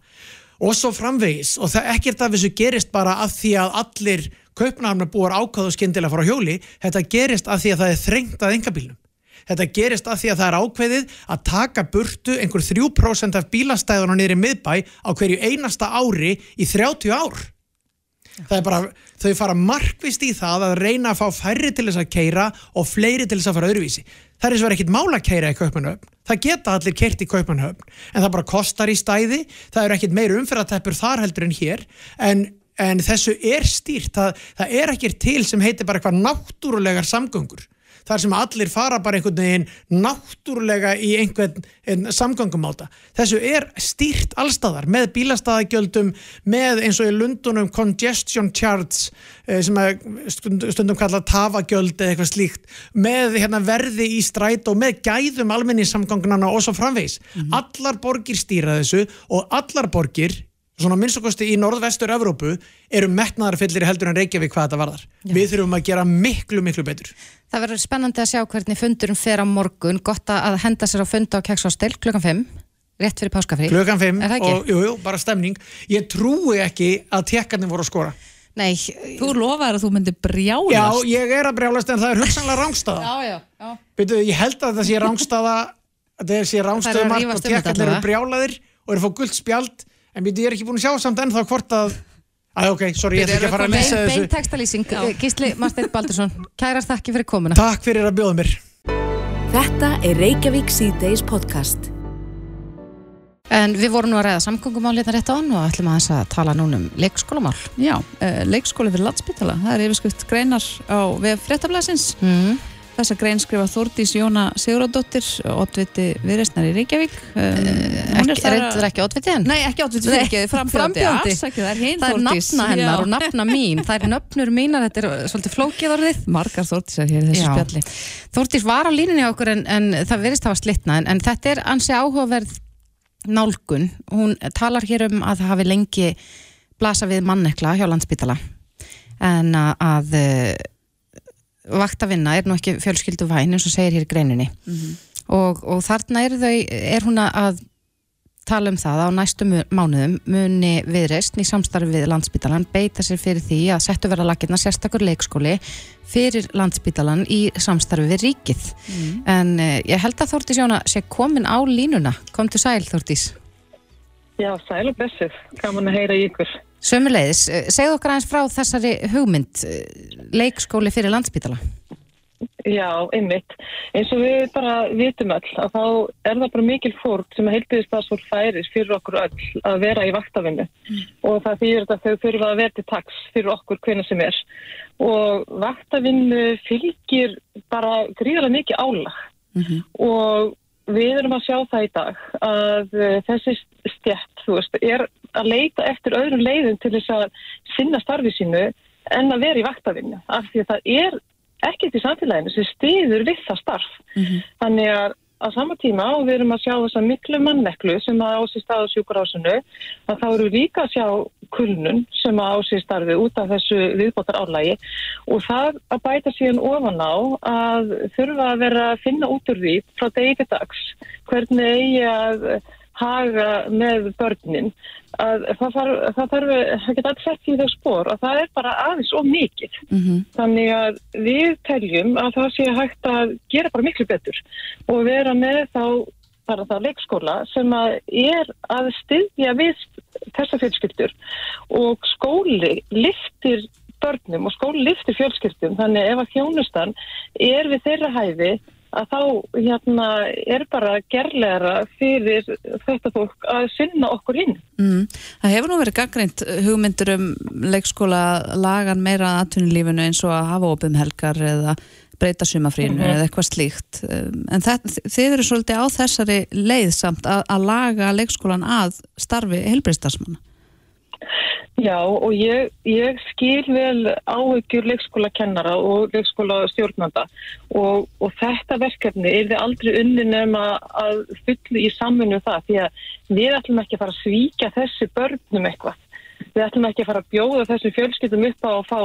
Og svo framvegis og það ekkert af þessu gerist bara af því að allir kaupnafnar búar ákváðu skyndilega að fara á hjóli. Þetta gerist af því að það er þrengt að engabílnum þetta gerist af því að það er ákveðið að taka burtu einhver 3% af bílastæðunum niður í miðbæ á hverju einasta ári í 30 ár það er bara, þau fara markvist í það að reyna að fá færri til þess að keira og fleiri til þess að fara öðruvísi. Það er eins og verið ekkit mála að keira í kaupmannhöfn það geta allir keirt í kaupmannhöfn en það bara kostar í stæði. Það er ekkit meir umferðateppur þar heldur en hér en, en þessu er stýrt. Það, það er ekkert til sem heitir bara eitthvað náttúrulegar samgöngur þar sem allir fara bara einhvern veginn náttúrulega í einhvern, einhvern samgöngumáta. Þessu er stýrt allstaðar með bílastæðagjöldum, með eins og í Lundunum congestion charts eh, sem stund, stundum kallað tafagjöld eða eitthvað slíkt, með hérna, verði í stræt og með gæðum almenningssamgöngunana og svo framvegis. Allar borgir stýra þessu og allar borgir svona minnstakosti í norðvestur Evrópu eru metnaðarfyllir heldur en Reykjavík hvað þetta varðar. Við þurfum að gera miklu, miklu betur. Það verður spennandi að sjá hvernig fundurum fer á morgun. Gott að henda sér á fund á Kekshostel klukkan 5, rétt fyrir páskafrí. Klukkan 5 Er það ekki? og jú, jú, bara stemning. Ég trúi ekki að tekkarnir voru að skora. Nei, Þú lofaðir að þú myndir Já, brjálast. ég er að brjálast en það er hugsanlega rángstaða. (laughs) já, já, já. Byrju, ég held að það sé rángstaða, að það sé Það rángstöðu að mark rífast og um þetta tekkarnir eru brjálaðir og eru að fá gullt spjald. En byrju, ég er ekki búin að sjá samt ennþá hvort að... Æ, ok, sorry, ég ætla ekki að fara að Bein, þessu. bein textalýsing, Gísli Marsteinn Baldursson, kærar þakki fyrir komuna. Takk fyrir að bjóða mér. Þetta er Reykjavík síðdeis podcast. En við vorum nú að ræða samgöngumál hérna rétt á hann og ætlum aðeins að tala núna um leikskólamál. Já, uh, leikskóli fyrir landspítala. Það er yfirskrift greinar á vef fréttablasins. Mm. Þessa grein skrifa Þórdís Jóna Siguradóttir, oddviti viðreistnar í Reykjavík. Um, hún Ekki, reyndur ekki oddvitið henn? Nei, ekki oddviti fyrirgeði, frambjóndi. Frambjóðandi. Afsakið, það er hinn Það er nafna hennar Já. og nafna mín. Það er nöfnur mínar, þetta er svolítið flókið orðið. Margar Þórdísar hér í þessu Já. spjalli. Þórdís var á línunni á okkur en, en það verðist hafa slitnað en, en þetta er ansi áhugaverð nálgun. Hún talar hér um að það hafi lengi blasa við mannekla hjá landsbítala en að, að eh, vaktavinna er nú ekki fjölskyldu væn eins og segir hér í greininni. Og, og þarna er, þau, er hún að tala um það að á næstu mánuðum muni viðreist í samstarfi við landsbítalan beita sér fyrir því að settu verða lakirna sérstakur leikskóli fyrir landsbítalan í samstarfi við ríkið. En uh, ég held að Þórtís Jóna sé komin á línuna. Kom til sæl Þórtís Já, sæl og blessuð. Gaman að heyra ykkur. Sömuleiðis, uh, segðu okkur aðeins frá þessari hugmynd uh, leikskóli fyrir landsbítala Já, einmitt. Eins og við bara vitum öll að þá er það bara mikil fórn sem að svo færis fyrir okkur öll að vera í vaktavinnu. Og það þýðir að þau þurfa að vera til taks fyrir okkur hvernig sem er. Og vaktavinnu fylgir bara gríðarlega mikið álag. Og við erum að sjá það í dag að uh, þessi stjætt, þú veist, er að leita eftir öðrum leiðum til þess að sinna starfi sínu en að vera í vaktavinnu af því að það er ekkert í samfélaginu sem stiður við það starf. Þannig að á sama tíma og við erum að sjá þessa miklu manneklu sem að ásist stað á sjúkurásinu að þá eru líka að sjá kulnun sem að ásist starfi út af þessu viðbótar álægi og það að bæta síðan ofan á að þurfa að vera að finna út úr því frá degi til dags hvernig eigi að haga með börnin að það þarf, það þarf að geta alls sett í þau spór og það er bara aðeins og mikið. Þannig að við teljum að það sé hægt að gera bara miklu betur og vera með þá bara það leikskóla sem að er að styðja við þessa fjölskyldur og skóli liftir börnum og skóli liftir fjölskyldum þannig ef að þjónustan er við þeirra hæfi að þá hérna, er bara gerlegra fyrir þetta fólk að sinna okkur hinn. Mm. Það hefur nú verið gaggrind hugmyndur um leikskóla lagan meira að atvinnulífinu eins og að hafa opum helgar eða breyta sumafrínu Mhm. eða eitthvað slíkt. Um, En það, þið eru svolítið á þessari leið samt að, að laga leikskólan að starfi heilbriðstarfsmanna. Já og ég, ég skil vel áhyggjur leikskólakennara og leikskóla stjórnanda og, og þetta verkefni er þið aldrei unni nema að fullu í samfunnu það því að við ætlum ekki að fara að svíkja þessi börnum eitthvað. Við ætlum ekki að fara að bjóða þessi fjölskyldum upp á að fá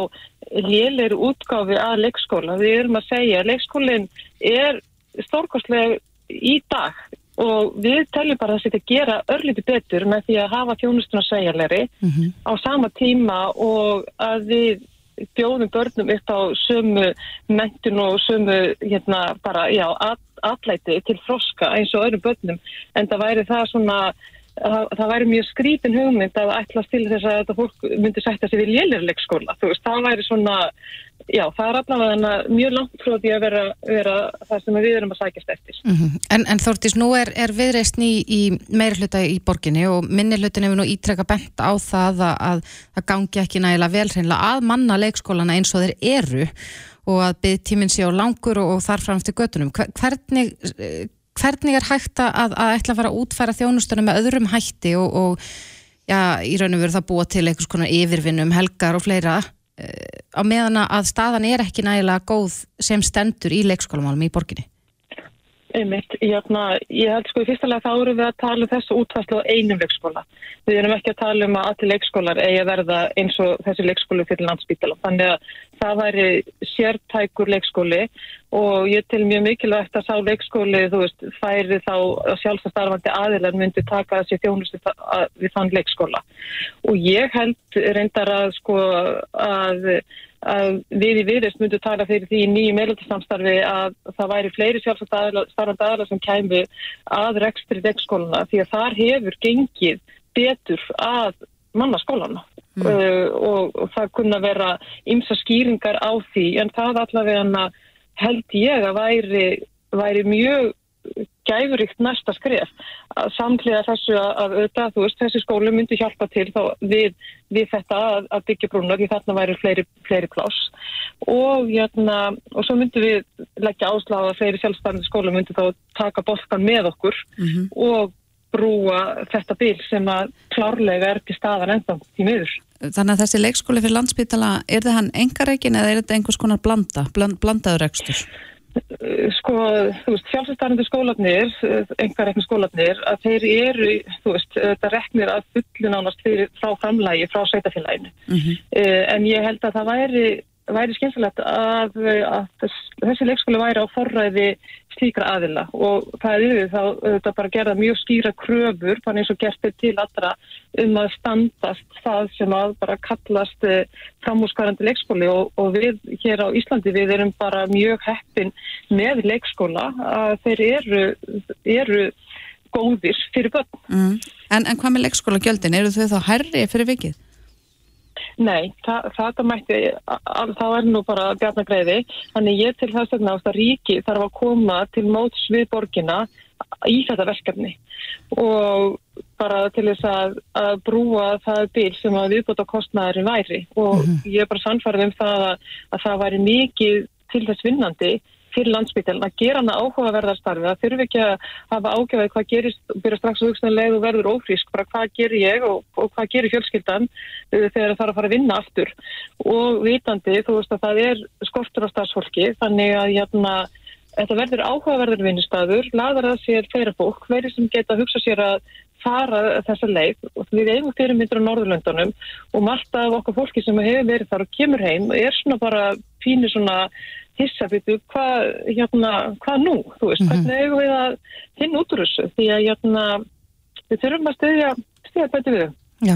léleir útgáfi að leikskóla. Við erum að segja að leikskólinn er stórkostlega í dag og við teljum bara að þetta gera örlíti betur með því að hafa þjónustuna segjarleiri á sama tíma og að við bjóðum börnum upp á sömu mentun og sömu hérna bara, já, atlæti til froska eins og öðrum börnum. En það væri það svona það, það væri mjög skrítin hugmynd að ætla til þess að þetta fólk myndi sætta sig við lélirleikskóla, þú veist, það væri svona já, það er allavega mjög langt frá því að vera, vera það sem við erum að sækjast eftir. Mm en, en Þórtís, nú er, er viðreist ný í meiri hluta í borginni og minni hlutin hefur nú ítrekka bent á það að, að það gangi ekki nægilega vel hreinlega að manna leikskólana eins og þeir eru og að byggtíminn sé á langur og, og þar fram til göttunum. Hver- Hvernig, eh, hvernig er hægt að, að ætla að fara að útfæra þjónustunum með öðrum hætti og, og já, í raun og veru það búa til einhvers konar yfirvinnum, helgar og fleira eh, á meðan að staðan er ekki nægilega góð sem stendur í leikskólamálum í borginni? Einmitt, játna, ég held sko í fyrsta lega þá erum við að tala um þessu útfæslu á einum leikskóla. Við erum ekki að tala um að allir leikskólar eigi að verða eins og þessi leikskólu fyrir landsbítala. Þannig að það væri sértækur leikskóli og ég til mjög mikilvægt að sá leikskóli, þú veist, færi þá sjálfstarfandi aðilar myndi taka þessi þjónustu við þann leikskóla. Og ég held reyndar að sko að við í viðrist myndum tala fyrir því í nýju meðlutastamstarfi að það væri fleiri sjálfstarfandi aðla sem kæmi að rekstri leikskóluna því að þar hefur gengið betur að mannaskólana mm. uh, og, og það kunna vera ymsa skýringar á því en það allavega held ég að væri, væri mjög gæfuríkt næsta skref að samtliða þessu að, að auðvitað, þú veist, þessi skólu myndi hjálpa til þá við, við þetta að, að byggja brúnar því þarna væri fleiri, fleiri pláss og, jæna, og svo myndi við leggja áslag að fleiri sjálfstæðandi skólu myndi þá taka boltan með okkur og brúa þetta bíl sem að klárlega er til staðan enda í miður. Þannig að þessi leikskóli fyrir landsbytala, er það hann engareikin eða er þetta einhvers konar blanda, bland, blandaður rekstur? Sko, þú veist, sjálfstarfandi skólanir, einhver rekni skólanir, að þeir eru, þú veist, þetta reknir að fullu nánast fyrir frá framlægi, frá sveitafélaginu. Mm -hmm. En ég held að það væri, væri skynsalegt að, að þessi leikskóli væri á forræði slíkra aðila og það er yfir þá þetta bara gerða mjög skýra kröfur, bara eins og gert er til allra um að standast það sem að bara kallast framhúsgarandi leikskóli og, og við hér á Íslandi við erum bara mjög heppin með leikskóla að þeir eru, eru góðir fyrir börn. Mm. En, en hvað með leikskóla gjöldin? Eru þau þá herri fyrir vikið? Nei, það, það mætti, það er nú bara bjarnagreiði, þannig ég til þess vegna ást að ríki þarf að koma til móts við borgina í þetta verkefni. Og bara til þess að, að brúa það bíl sem að viðbúta kostnæðurinn væri. Og mm -hmm. ég er bara sannfarið um það að, að það væri mikið til þess vinnandi fyrir landsbytjan að gera hana áhugaverðarstarfi það þurfi ekki að hafa ágæfaði hvað gerist og byrja strax að hugsa leið og verður ófrísk bara hvað ger ég og, og hvað gerir fjölskyldan uh, þegar það þarf að fara að vinna aftur. Og vitandi þú veist að það er skortur á starfsfólki þannig að jæna, þetta verður áhugaverður vinnustadur, laðar að sér fleira fólk, fleiri sem geta hugsa sér að fara þessa leið. Og við eigum fyrirmyndur á Norðurlöndunum og margt af okkar fólki sem hefur verið þar og kemur heim er svona bara pínu svona hissabitu, hvað hérna, hvað nú, þú veist, hvernig eigum við að finna út úr þessu, því að hérna, við þurfum að stiðja stiðja betur við. Já,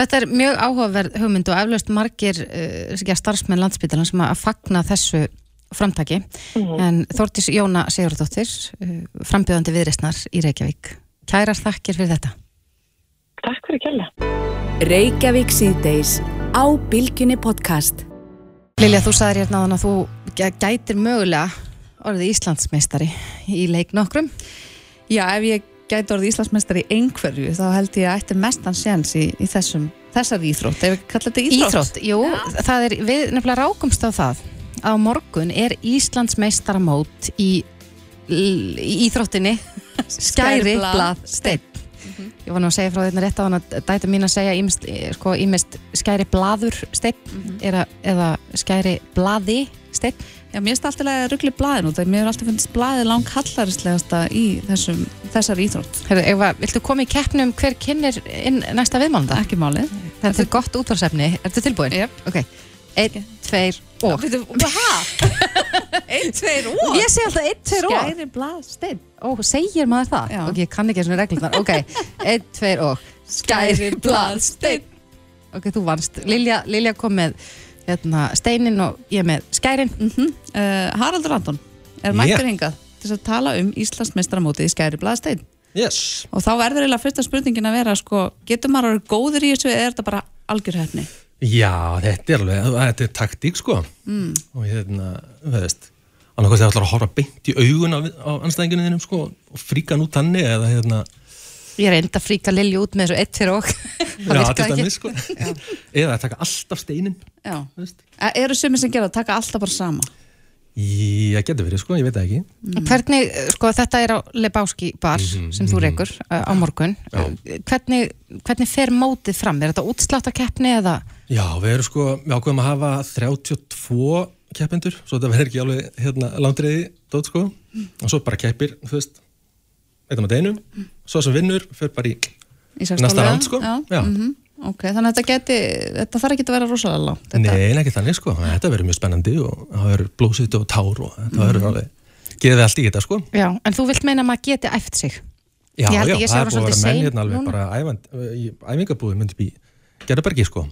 þetta er mjög áhugaverð hugmynd og eflaust margir uh, starfsmenn landsbytalan sem að fagna þessu framtaki. En Þórtís Jóna Sigurðardóttir uh, frambjöðandi viðreistnar í Reykjavík. Kærar þakkir fyrir þetta. Takk fyrir kjalla. Reykjavík síðdeis á Bilginni podcast. Lilja, þú sagðir hérna að þú gæ- gætir mögulega orðið Íslandsmeistari í leik nokkrum. Já, ef ég gæti orðið Íslandsmeistar í einhverju þá held ég að ætti mestan séns í, í þessum, þessar íþrótt, ef við kalla þetta íþrótt. Íþrótt, jú, það er, við nefnilega rákumst á það. Að á morgun er Íslandsmeistaramót í, í íþróttinni. Skæri blað steinn Ég var nú að segja frá þetta rétt á hann að dæta mín að segja ímist, sko, ímist skæri blaður steinn eða, eða skæri blaði steinn Já, mér finnst alltaf að ruggli blaðin út, mér er alltaf finnst blaðið lang hallarislegasta í þessum, þessar íþrótt. Eva, viltu koma í keppni um hver kynir inn næsta viðmálanda? Ekki málið. Þetta er gott útvarsefni, ertu tilbúin? Jep. Ok, einn, tveir og? Einn, tveir og? Ég segi alltaf einn, tveir og Skæri blað steinn. Ó, segir maður það? Já. Ok, ég kann ekki þessum reglurnar Ok, einn, tveir og Skæri blað steinn Ok, þú vannst Lilja, Lilja kom með hérna, steinin og ég með skærin Uh, Haraldur Anton er mættur hingað til að tala um Íslandsmeistaramótið í skæri blað steinn. Yes. Og þá verður eiginlega fyrsta spurningin að vera, sko, getur maður að vera góður í þessu eða er þetta bara algjör hefni? Já, þetta er alveg, þetta er taktík sko mm. og hérna, veist annarkoð þegar ætlar að horfa beint í augun á, á anstæðinginu þínum sko og fríka hann út hannig eða hérna Ég er enda að fríka Lilju út með þessu eitt fyrir og (laughs) Það já, til ekki dæmis, sko. eða að taka alltaf steinin Já. Eru sumir sem gera að taka alltaf bara sama? Já, getur verið sko, ég veit það ekki Hvernig, sko, þetta er á Lebowski bar sem þú reykur uh, á morgun Já. hvernig, hvernig fer mótið fram? Er þetta útsláttakeppni eða Já, við erum sko, við ákveðum að hafa 32 keppendur svo þetta verður ekki alveg hérna langdreiði dót sko, og svo bara keppir þú veist, eitthvað með deinum svo sem vinnur, fyrir bara í Í Næsta round, sko. Já. Já. mhm, Ok, þannig að þetta geti, þetta þarf ekki að vera rosalega langt. Þetta, Nei, ekki þannig sko, þetta verður mjög spennandi og það verður blóðsýtt og tár og þetta verður alveg, geðið allt í þetta sko. Já, en þú vilt meina að maður geti æft sig? Já, já, það er búið að vera menn hérna alveg bara æfingabúið myndi bí Gerðarbergi sko.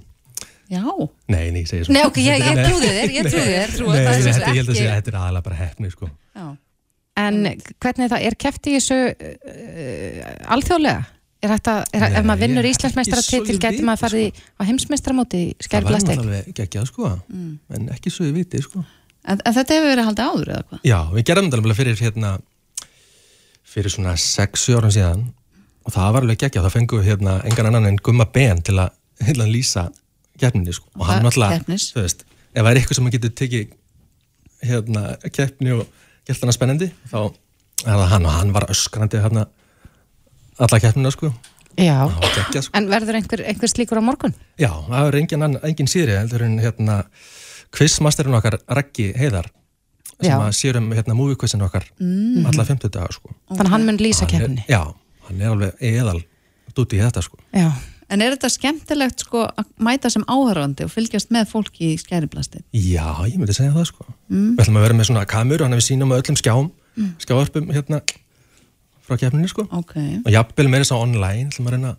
Já, Nei, nei, ég segir svo Nei, ok, ég, trúði þér, ég trúði þér Nei, þetta nei, er þetta, ég held að ekki- þetta er bara sko. Já. En hvernig er það, er keft í þessu uh, alþjóðlega? Er að, er, ef maður vinnur ég- Íslandsmeistara ekki svo titil, ég getur maður farið í, á heimsmeistaramóti í Það skæri var náttúrulega geggjað sko. En ekki svo ég viti sko. En, en þetta hefur verið haldið áður eða hvað? Já, við gerðum þetta alveg fyrir hérna fyrir svona 6 árum síðan. Og það var alveg geggjað, það fengum við hérna engan annan en Gumma Ben til að hérna lýsa keppninni sko. Og hann Það- keppnis. þú veist ef það er eitthvað sem maður getur tekið hérna keppni og gert hana spennandi þá er það hann. Og hann var öskrandi hérna alla keppnina sko Já, geggjað sko en verður einhver, einhver slíkur á morgun? Já, það er engin, engin síðri heldur en hérna quizmasterinn okkar Raggi Heiðar sem Já. að sér um hérna movie-quizin okkar mm. alla 50 daga sko Þannig að hann mun lýsa er- keppni Já, hann er alveg eðal út í þetta sko Já, En er þetta skemmtilegt sko að mæta sem áhörfandi og fylgjast með fólki í skæriblasti? Já, ég myndi segja það sko Við ætlum að vera með svona kamur hann við sínum á öllum skjám mm. skjávarpum hérna frá keppninni sko Ok. og jafnvel meira svo online ætlum að reyna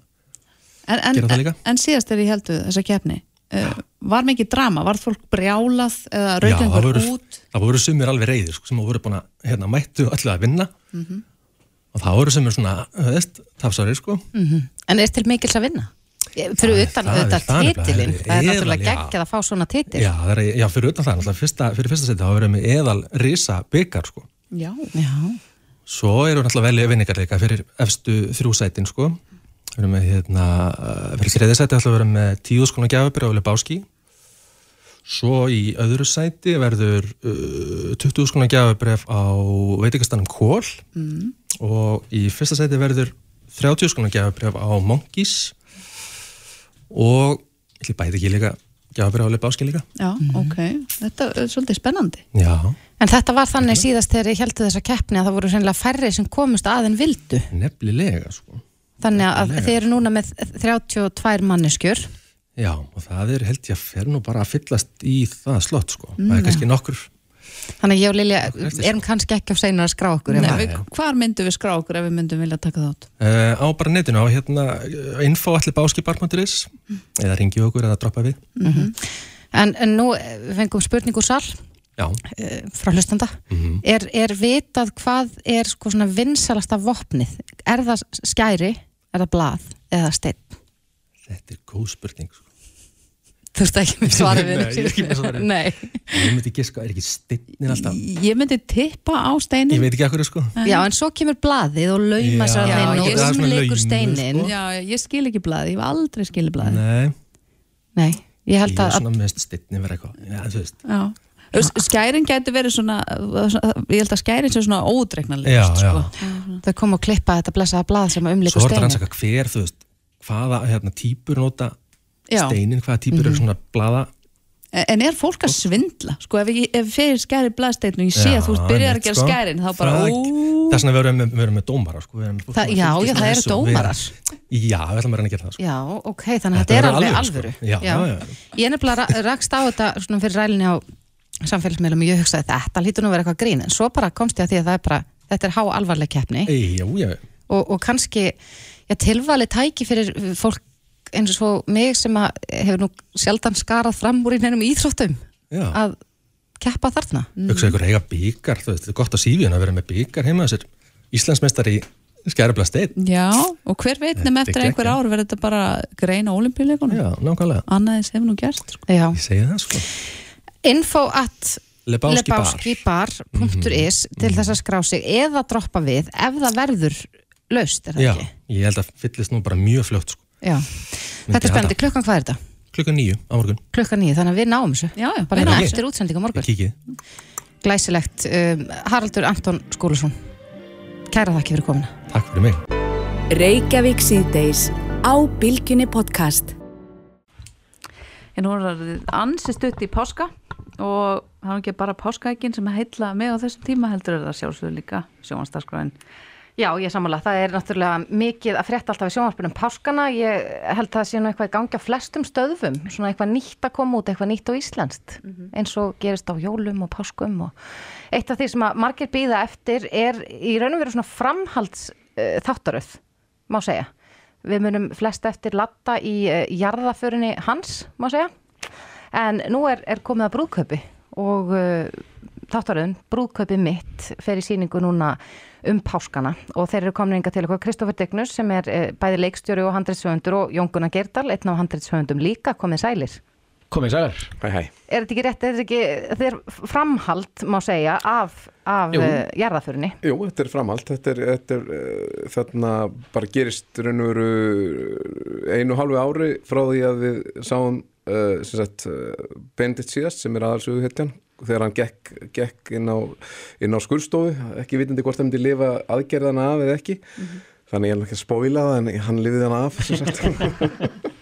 En, en, Gera það en, líka? en síðast er ég heldur þessa keppni, uh, var mikið drama? Var fólk brjálað eða það rauðlengur voru, út? það voru sumir alveg reyðir sko, sem voru búin að hérna, mættu öllu að vinna og það voru sumir svona, tafsari sko en er til mikils að vinna? Ég- Fyrir utan nefnilega- titilinn, það er náttúrulega geggjað að fá svona titil Já, er, já fyrir utan það, fyrir fyrsta seti þá verðum við eðal risa byggar sko Já. Já, Svo eru náttúrulega velja vinningar líka fyrir efstu þrjú sætin sko. Við erum með hérna, uh, fyrir þriði sæti ætlum við að vera með tíu skona gjafabir á Lebowski. Svo í öðru sæti verður uh, 20 skona gjafabref á veitingastanum Kól mm. og í fyrsta sæti verður 30 skona gjafabref á Monkeys og ég bæti ekki líka gjafabir á Lebowski líka. Já, ok, þetta er svolítið spennandi. Já, En þetta var þannig síðast þegar ég heldur þessa keppni að það voru sennilega færri sem komust að en vildu. nefnilega sko. Þannig að Nefnilega. þið eru núna með 32 manneskjur. Já, og það er held ég að fer nú bara að fyllast í það slott sko. Það er kannski nokkur Þannig ég og Lilja erum kannski ekki á seinar að skrá okkur. Nei, við, Hvar myndum við skrá okkur ef við myndum vilja taka þátt? uh, Á bara netinu á hérna uh, info.allibaskibar.is eða ringi okkur eða droppa við En, en nú eh, við fengum spurning úr sal Já, eh, frá hlustanda. er, er vitað hvað er sko svona vinsalasta vopnið? Er það skæri, er það blað eða steinn? þetta er góð spurning sko. Þú veist ekki með svarið við Nei, ég er ekki með svarið. Nei. Ég myndi ekki sko, er ekki steinnin alltaf Ég myndi tippa á steinin Ég veit ekki akkur sko Já, en svo kemur blaðið og lauma sér já, inn og ég- það er umleikur laumur, steinin. sko. Já, ég skil ekki blaði, ég hef aldrei skilið blaði Nei, Nei, ég ég held er að, svona með steinnin verið eitthvað Já, þú veist Já Skærin gæti verið svona ég held að skærin sé svona já. sko. þau kom að klippa þetta blessaða blað sem umleikur Svo er þetta rannsaka hver, þú veist hvaða hérna, típur nota Já. steinin, hvaða típur eru svona blaða En er fólk að svindla? Sko ef ég ef fyrir skæri blaðsteinn og ég sé Já, að þú byrjar að gera sko. skærin þá bara ó Það er svona að við erum með, við erum með dómara sko. erum sem já, já, það eru dómarar. Já, við ætlum að reyna að gera það sko. Já, ok, þannig að Þetta er alveg alvöru, alvöru. sko. Já, já. Ég er nefnilega ra- rakst á þetta svona fyrir rælinni á samfélagsmiðlum og ég hugsaði þetta lítur nú að vera eitthvað grín en svo bara komst ég að því að er bara þetta er há alvarleg keppni og, og kannski tilvali tæki fyrir fólk eins og svo mig sem að hefur nú sjaldan skarað fram úr í neinum íþróttum já. að keppa þarna. Hugsa ykkur eiga byggar, þetta er gott á sífíun að vera með byggar heima þessir Íslandsmeistari í skærabla stein Já, og hver veit nefn Þetta er eftir einhver ár verður þetta bara grein á olimpíuleikunum Já, nákvæmlega, Annaðis hefur nú gerst sko. Já, ég segi það sko. Info at bar. lebowskibar.is til þess að skrá sig eða droppa við ef það verður laust, er það Já, ekki? ég held að fyllist nú bara mjög fljótt sko. Já, þetta er spennandi, klukkan hvað er þetta? Klukkan nýju á morgun, Klukkan nýju, þannig að við náum þessu. Já, já, bara við hérna náum eftir útsendingu á ég morgun kikið Glæsilegt, um, Haraldur Anton Skúlusson Kæra þakki fyrir komuna. Takk fyrir mig. Reykjavík síðdeis á Bilginni podcast. En nú er ansi stutt í páska og það er ekki bara páskaækin sem heitla með á þessum tíma heldur er það sjálfsögur líka sjónvarsdagskráin Já, ég samanlega, það er náttúrulega mikið að frétta alltaf í sjónvarpunum páskana. Ég held að það sé nú eitthvað í gangi á flestum stöðfum svona eitthvað nýtt að koma út, eitthvað nýtt og íslenskt. Eins og gerist á jólum og páskum og eitt af því sem að margir býða eftir er í raun og veru svona framhalds uh, þáttaröð, má segja. Við munum flest eftir latta í uh, jarðaförinni hans, má segja. En nú er, er komið að brúðkaupi og uh, þáttaröðun, brúðkaupi mitt fer í síningu núna um páskana og þeir eru komin inga til okkur Kristoffer Dignus sem er uh, bæði leikstjóri og handreitshöfundur og Jón Gunnar Gerdal, einn af handreitshöfundum líka komið sælir. Komið sælar. Hæ, hæ. Er þetta ekki rétt, er þetta ekki þetta er framhald, má segja, af, af Jú. uh, jarðaförinni? Jú, þetta er framhald, þetta er, þetta er uh, þarna bara gerist raun og veru einu og halvu ári frá því að við sáum uh, sem sagt uh, Bendit síðast sem er aðalsögu hetjan þegar hann gekk, gekk inn á, á skurstofu, ekki vitandi hvort hann myndi lifa aðgerðana af eða ekki þannig ég er ekki að spóila það en hann lifið hann af sem sagt (laughs)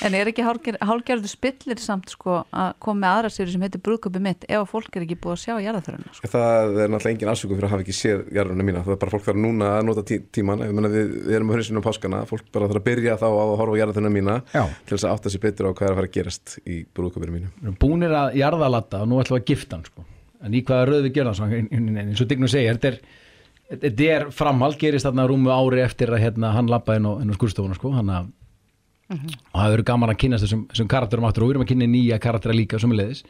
En er ekki hálgerðu spillir samt sko að koma með aðra séri sem heitir brúðköpi mitt ef að fólk er ekki búið að sjá jarðaföruna sko. Það er náttúrulega engin afsökun fyrir að hafa ekki séð jarðurna mína, það er bara fólk þarf núna að nota tí tíman, ég meina við, við erum á hörnsinu á páskana, fólk bara þarf að byrja þá að horfa jarðurna mína Já. til þess að átta sér betur á hvað er að fara að gerast í brúðköpinu mínu. Búinir að jarðalatta og nú ætlum við að gifta hann sko. Þetta er, er framhald, gerist þarna rúmu ári eftir að hérna, hann lappaði inn á, inn á skurstofuna sko. Hann að og það verður gaman að kynast þessum, þessum karakterum aftur og við erum að kynna nýja karaktera líka sem leiðis.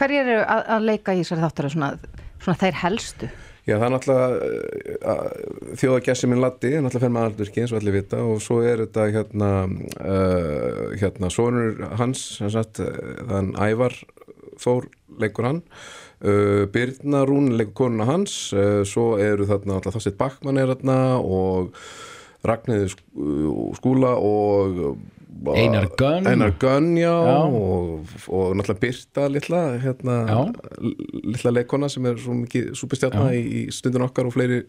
Hverjir eru að, að leika í þessari þáttaröð svona, svona þeir helstu? Já, það er náttúrulega þjóðagessi minn Latti, er náttúrulega fyrir með aldurki eins og allir vita og svo er þetta hérna, uh, hérna sonur hans, sem sagt, uh, þann Ævar Þór leikur hann, uh, Birna Rún leikur konuna hans, uh, svo eru þarna alltaf Þorsteinn Backmann er þarna og Ragnhildur Skúla og Einar Gunn. Einar Gunn, já, Já. Og, og náttúrulega Birta litla hérna, litla leikona sem er svo mikið súpistjarna Já. í, í stundin okkar og fleiri,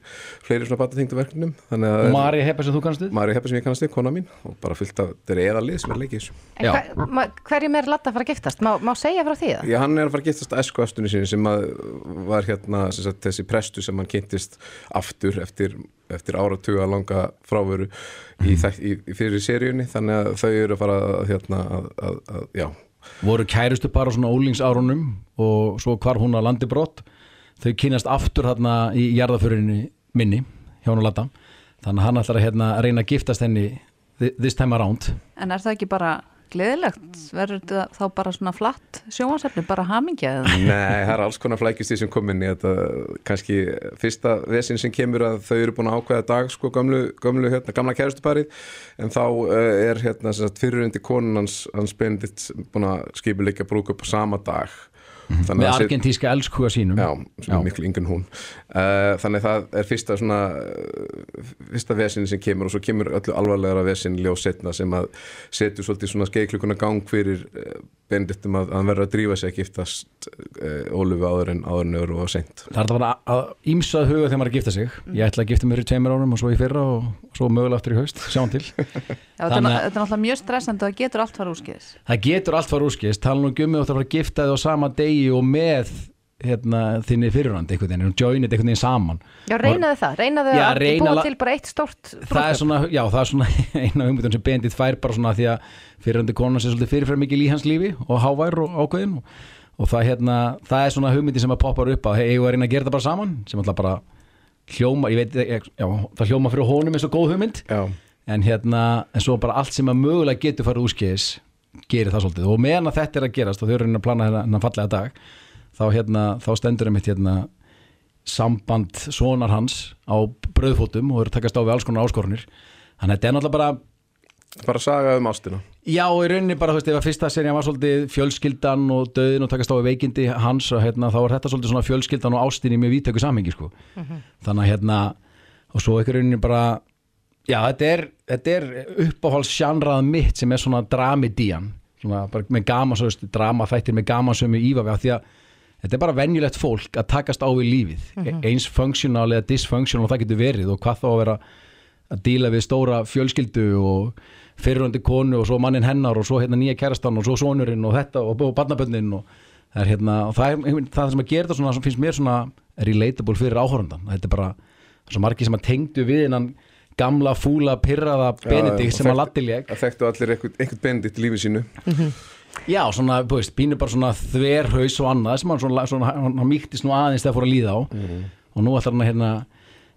fleiri svona batatengdu verknum Þannig að Og Mari Heppa sem þú kannast við? Mari Heppa sem ég kannast við, kona mín og bara fullt af, þetta er eðalið sem er En hva, hverjum er Latta að fara að giftast? Má, má segja frá því það? Já, hann er að fara að giftast æsku aftunni sinni sem að var hérna sem sagt, þessi prestu sem hann kynntist aftur eftir, eftir áratuga langa frávöru í, þætt- í, í fyrir seríunni þannig að þau eru að fara að, hérna, að, að, að já, voru kærustu bara á svona ólingsárunum og svo hvar hún að landi brott. Þau kynast aftur hérna í jarðaförinni minni hjá hún og Latta þannig að hann ætlar að hérna, reyna að giftast henni thi- this time around. En er það ekki bara gleðilegt? Verður þetta þá bara svona flatt sjónvarsefni, bara hamingja eða? (laughs) Nei, það er alls konar flækjustíð sem kom inn í þetta kannski fyrsta vesin sem kemur að þau eru búin að ákveða dag sko gamlu, gamlu hérna, gamla kærustuparið en þá uh, er hérna fyrirundi konun hans, hans Benedikt búin að skipuleika brúk upp á sama dag Þannig með að sé- argentíska elskuga sínum. Já, sem er miklu yngri en hún. Uh, Þannig það er fyrsta svona uh, fyrsta vesin sem kemur og svo kemur öllu alvarlegra vesin ljóð setna sem að setur svolítið svona skeiklukuna gang fyrir uh, Benediktum að, að hann verður að drífa sig að giftast uh, Ólufi áður en áður en öðru og seint. Það er að vera að ímsað huga þegar maður er að gifta sig. Ég ætla að gifta mér í tveimur árum og svo í fyrra og svo mögulega aftur í haust, sjáum til. (laughs) Já, þetta er er náttúrulega mjög stressandi og það getur allt fara úrskiðis. Það getur allt fara úrskist, tala nú gummi átt að fara að gifta þig á sama degi og með hérna, þinni fyrirrandi einhvern veginn, joinit einhvern veginn saman. Já, reynaðu það, reynaðu Já, að reyna búa til bara eitt stórt það er svona, já, það er svona (laughs) eina hugmyndun sem Bendit fær bara svona því að fyrirhandi konan sé svolítið fyrirfram mikil í hans lífi og hávær og ákveðin og, og það, hérna, það er svona hugmyndi sem að poppar upp að hei, ég var að reyna að gera þetta bara saman sem alltaf bara hljóma, ég veit, ég, já, það hljóma fyrir honum eins og góð hugmynd. Já. en hérna, en svo bara allt sem að mögulega getur farið úrskeiðis gerir það svolítið. Og meðan að þetta er að gerast og þau eru að plana hennan fallega dag þá, hérna, þá stendur einmitt hérna samband sonar hans á bröðfótum og eru að takast á við alls konar áskorunir þannig að þetta er náttúrulega bara Bara saga um ástina. Já, og í rauninni bara, þú veist, ef að fyrsta serien var svolítið fjölskyldan og döðin og takast á við veikindi hans og hérna, þá var þetta svolítið svona fjölskyldan og ástin í mjög vítöku samhengi, sko. Þannig að hérna, og svo ekki rauninni bara, já, þetta er, þetta er uppáhalds sjanrað mitt sem er svona dramidían, svona bara með gaman, svo veist, drama þættir með ífa við, af því að þetta er bara venjulegt fólk að takast á við lífið, Mhm. eins functional eða dysfunctional það getur verið og hvað þá að vera að díla við stóra fjölskyldu og fyrirhundi konu og svo mannin hennar og svo hérna nýja kærastan og svo sonurinn og þetta og, og barnabönnin og það er hérna og það, er, það sem að gera þetta svona finnst mér svona relatable fyrir áhorundan þetta er bara það er svo margir sem að tengdu við innan gamla fúla pirraða Benedikt sem að latti lék. Það þekktu allir einhvern, einhvern Benedikt í lífi sínu. Já, svona, þú veist, pínu bara svona þverhaus og annað sem hann svona, svona hann, hann mýktist nú aðeins þegar fór að líða á. Og nú ætlar hann að hérna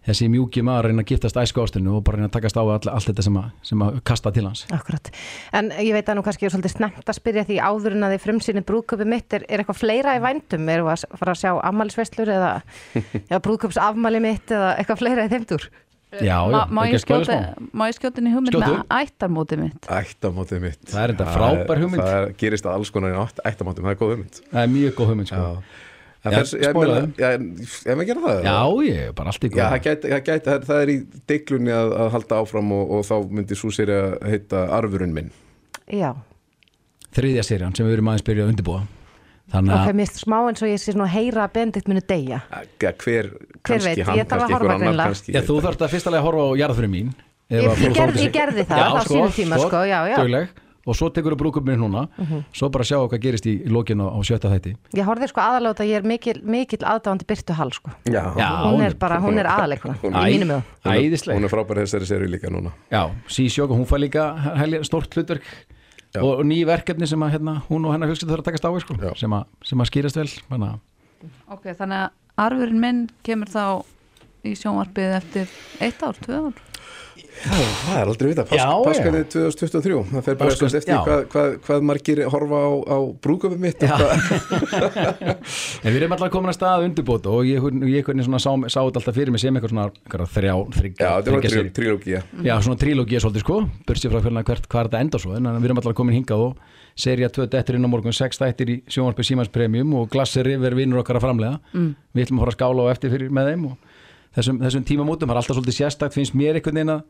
þessi mjúki maður að reyna að giftast æsku ástunni og bara reyna að takast á við all, allt þetta sem að, sem að kasta til hans. Akkurat, en ég veit að nú kannski er svolítið snemt að spyrja því áður en að þið frumsýnir brúðköpi mitt er, er eitthvað fleira í vændum, við að fara að sjá afmælisveislur eða, (laughs) eða brúðköpsafmæli mitt eða eitthvað fleira í þeimtur Já, má, já, má, ég skjóta, má ég skjóta inn í hugmynd með ættarmótið mitt? Ættamótið mitt. Það er enda frábær hugmynd. Það er, gerist að alls konar í átt, ættamótum, það er góð hugmynd. Það er mjög góð hugmynd sko. Ég maður gera það Já, ég er bara allt í góð Já, það, gæti, það, gæti, það, það er í deiklunni að, að halda áfram og, og þá myndi svo sér að heita Arfurinn minn. Já, Þriðja serían sem við erum aðeins byrjað að undirbúa Þannig ok, að mér finnst smá eins og ég sé svona að heyra að Benedikt muni deyja. Ja, hver, Hver kannski veit, hann, ég þarf að kannski horfa einhver annar kannski, Já, þú þarfst að fyrst alveg að horfa á jarðfyrir mín Ég- að ég gerði- ég gerði það, á sínum tíma, sko, já, já. dugleg. og svo tekur þú brúkupminn núna. Mhm. svo bara sjá hvað gerist í lókinu á sjötta þætti. Ég horfði sko aðalega út að ég er mikil, mikil aðdáðandi Byrtu Hall sko. Já, Hún er bara, hún er aðaleikuna í mínum með Hún er- Æðisleg. Hún er frábær þessari seri líka núna. Já, Sísjók, hún fær líka stórt hlutverk og, og ný verkefni sem að hérna, hún og hennar fjölskyldu þarf að takast á við, sko, sem, að, sem að skýrast vel að ok, þannig að arfurinn minn kemur þá í sjónvarpið eftir eitt ár, tvö ár Já, það er aldrei vita, Pas, Já, já. Paskalið 2023 það fer bara eftir hvað, hvað, hvað margir horfa á, á brúköpum mitt og hvað, (laughs) En við erum alltaf komin að staða undirbóta og ég, ég sá, sá þetta alltaf fyrir mig sem eitthvað svona eitthvað þrjá, þryggja, Já, þetta var trílógía. Já, svona trílógía svolítið sko, börsið frá hvernig hvert hvað þetta enda svo, en við erum alltaf komin hingað og serja 2 dettur inn á morgun, 6 þættir í sjónvarpi Símans Premium og Glassi River vinnur okkar að framlega Mm. við ætlum að þessum, þessum tímamótum, það er alltaf svolítið sérstakt finnst mér einhvern veginn að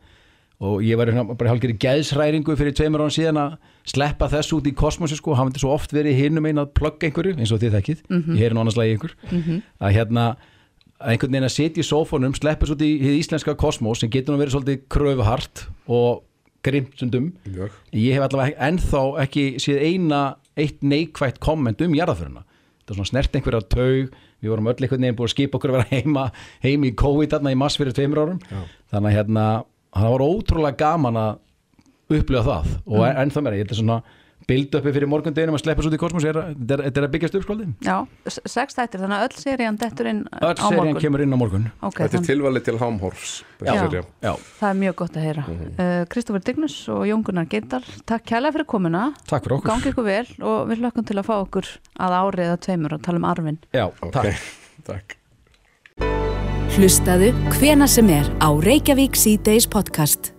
og ég var hérna bara hálfgerði gæðsræringu fyrir tveimur án síðan að sleppa þess út í kosmosi sko, hann myndi svo oft verið hinum einn að plugga einhverju eins og þið þekkið, Mhm. ég heyri nú annars lagi yngur Mhm. að hérna að einhvern veginn að sitja í sófónum sleppa svo út í hið íslenska kosmos sem getur nú verið svolítið kröfuhart og grimtsundum Mjög. ég hef allavega ennþá ekki séð eina eitt neikvætt komment um jarðaföruna þetta er svona snert einhverja taug við vorum öll einhvern veginn búin að skipa okkur að vera heima heim í COVID þarna í mass fyrir tveimur árum. Já. þannig að hérna það var ótrúlega gaman að upplifa það. Og ennþá meira, ég held að svona build uppi fyrir morgundeginum að sleppa svo út í kosmos er, þetta er, er að byggjast upp skóldin Já, sex þættir, þannig að öll serían dettur inn öll á serían morgun kemur inn á morgun Ok, Þetta er tilvalið til hámhorfs Já. Já. Það er mjög gott að heyra uh, Kristoffer Dignus og Jón Gunnar Geirdal Takk kærlega fyrir komuna Takk fyrir okkur. Gangi ykkur vel og við hlökkum til að fá okkur að árið eða tveimur og tala um arfin Já, takk. (laughs) takk. Hlustaðu hvena sem er á Reykjavík síðdeis podcast.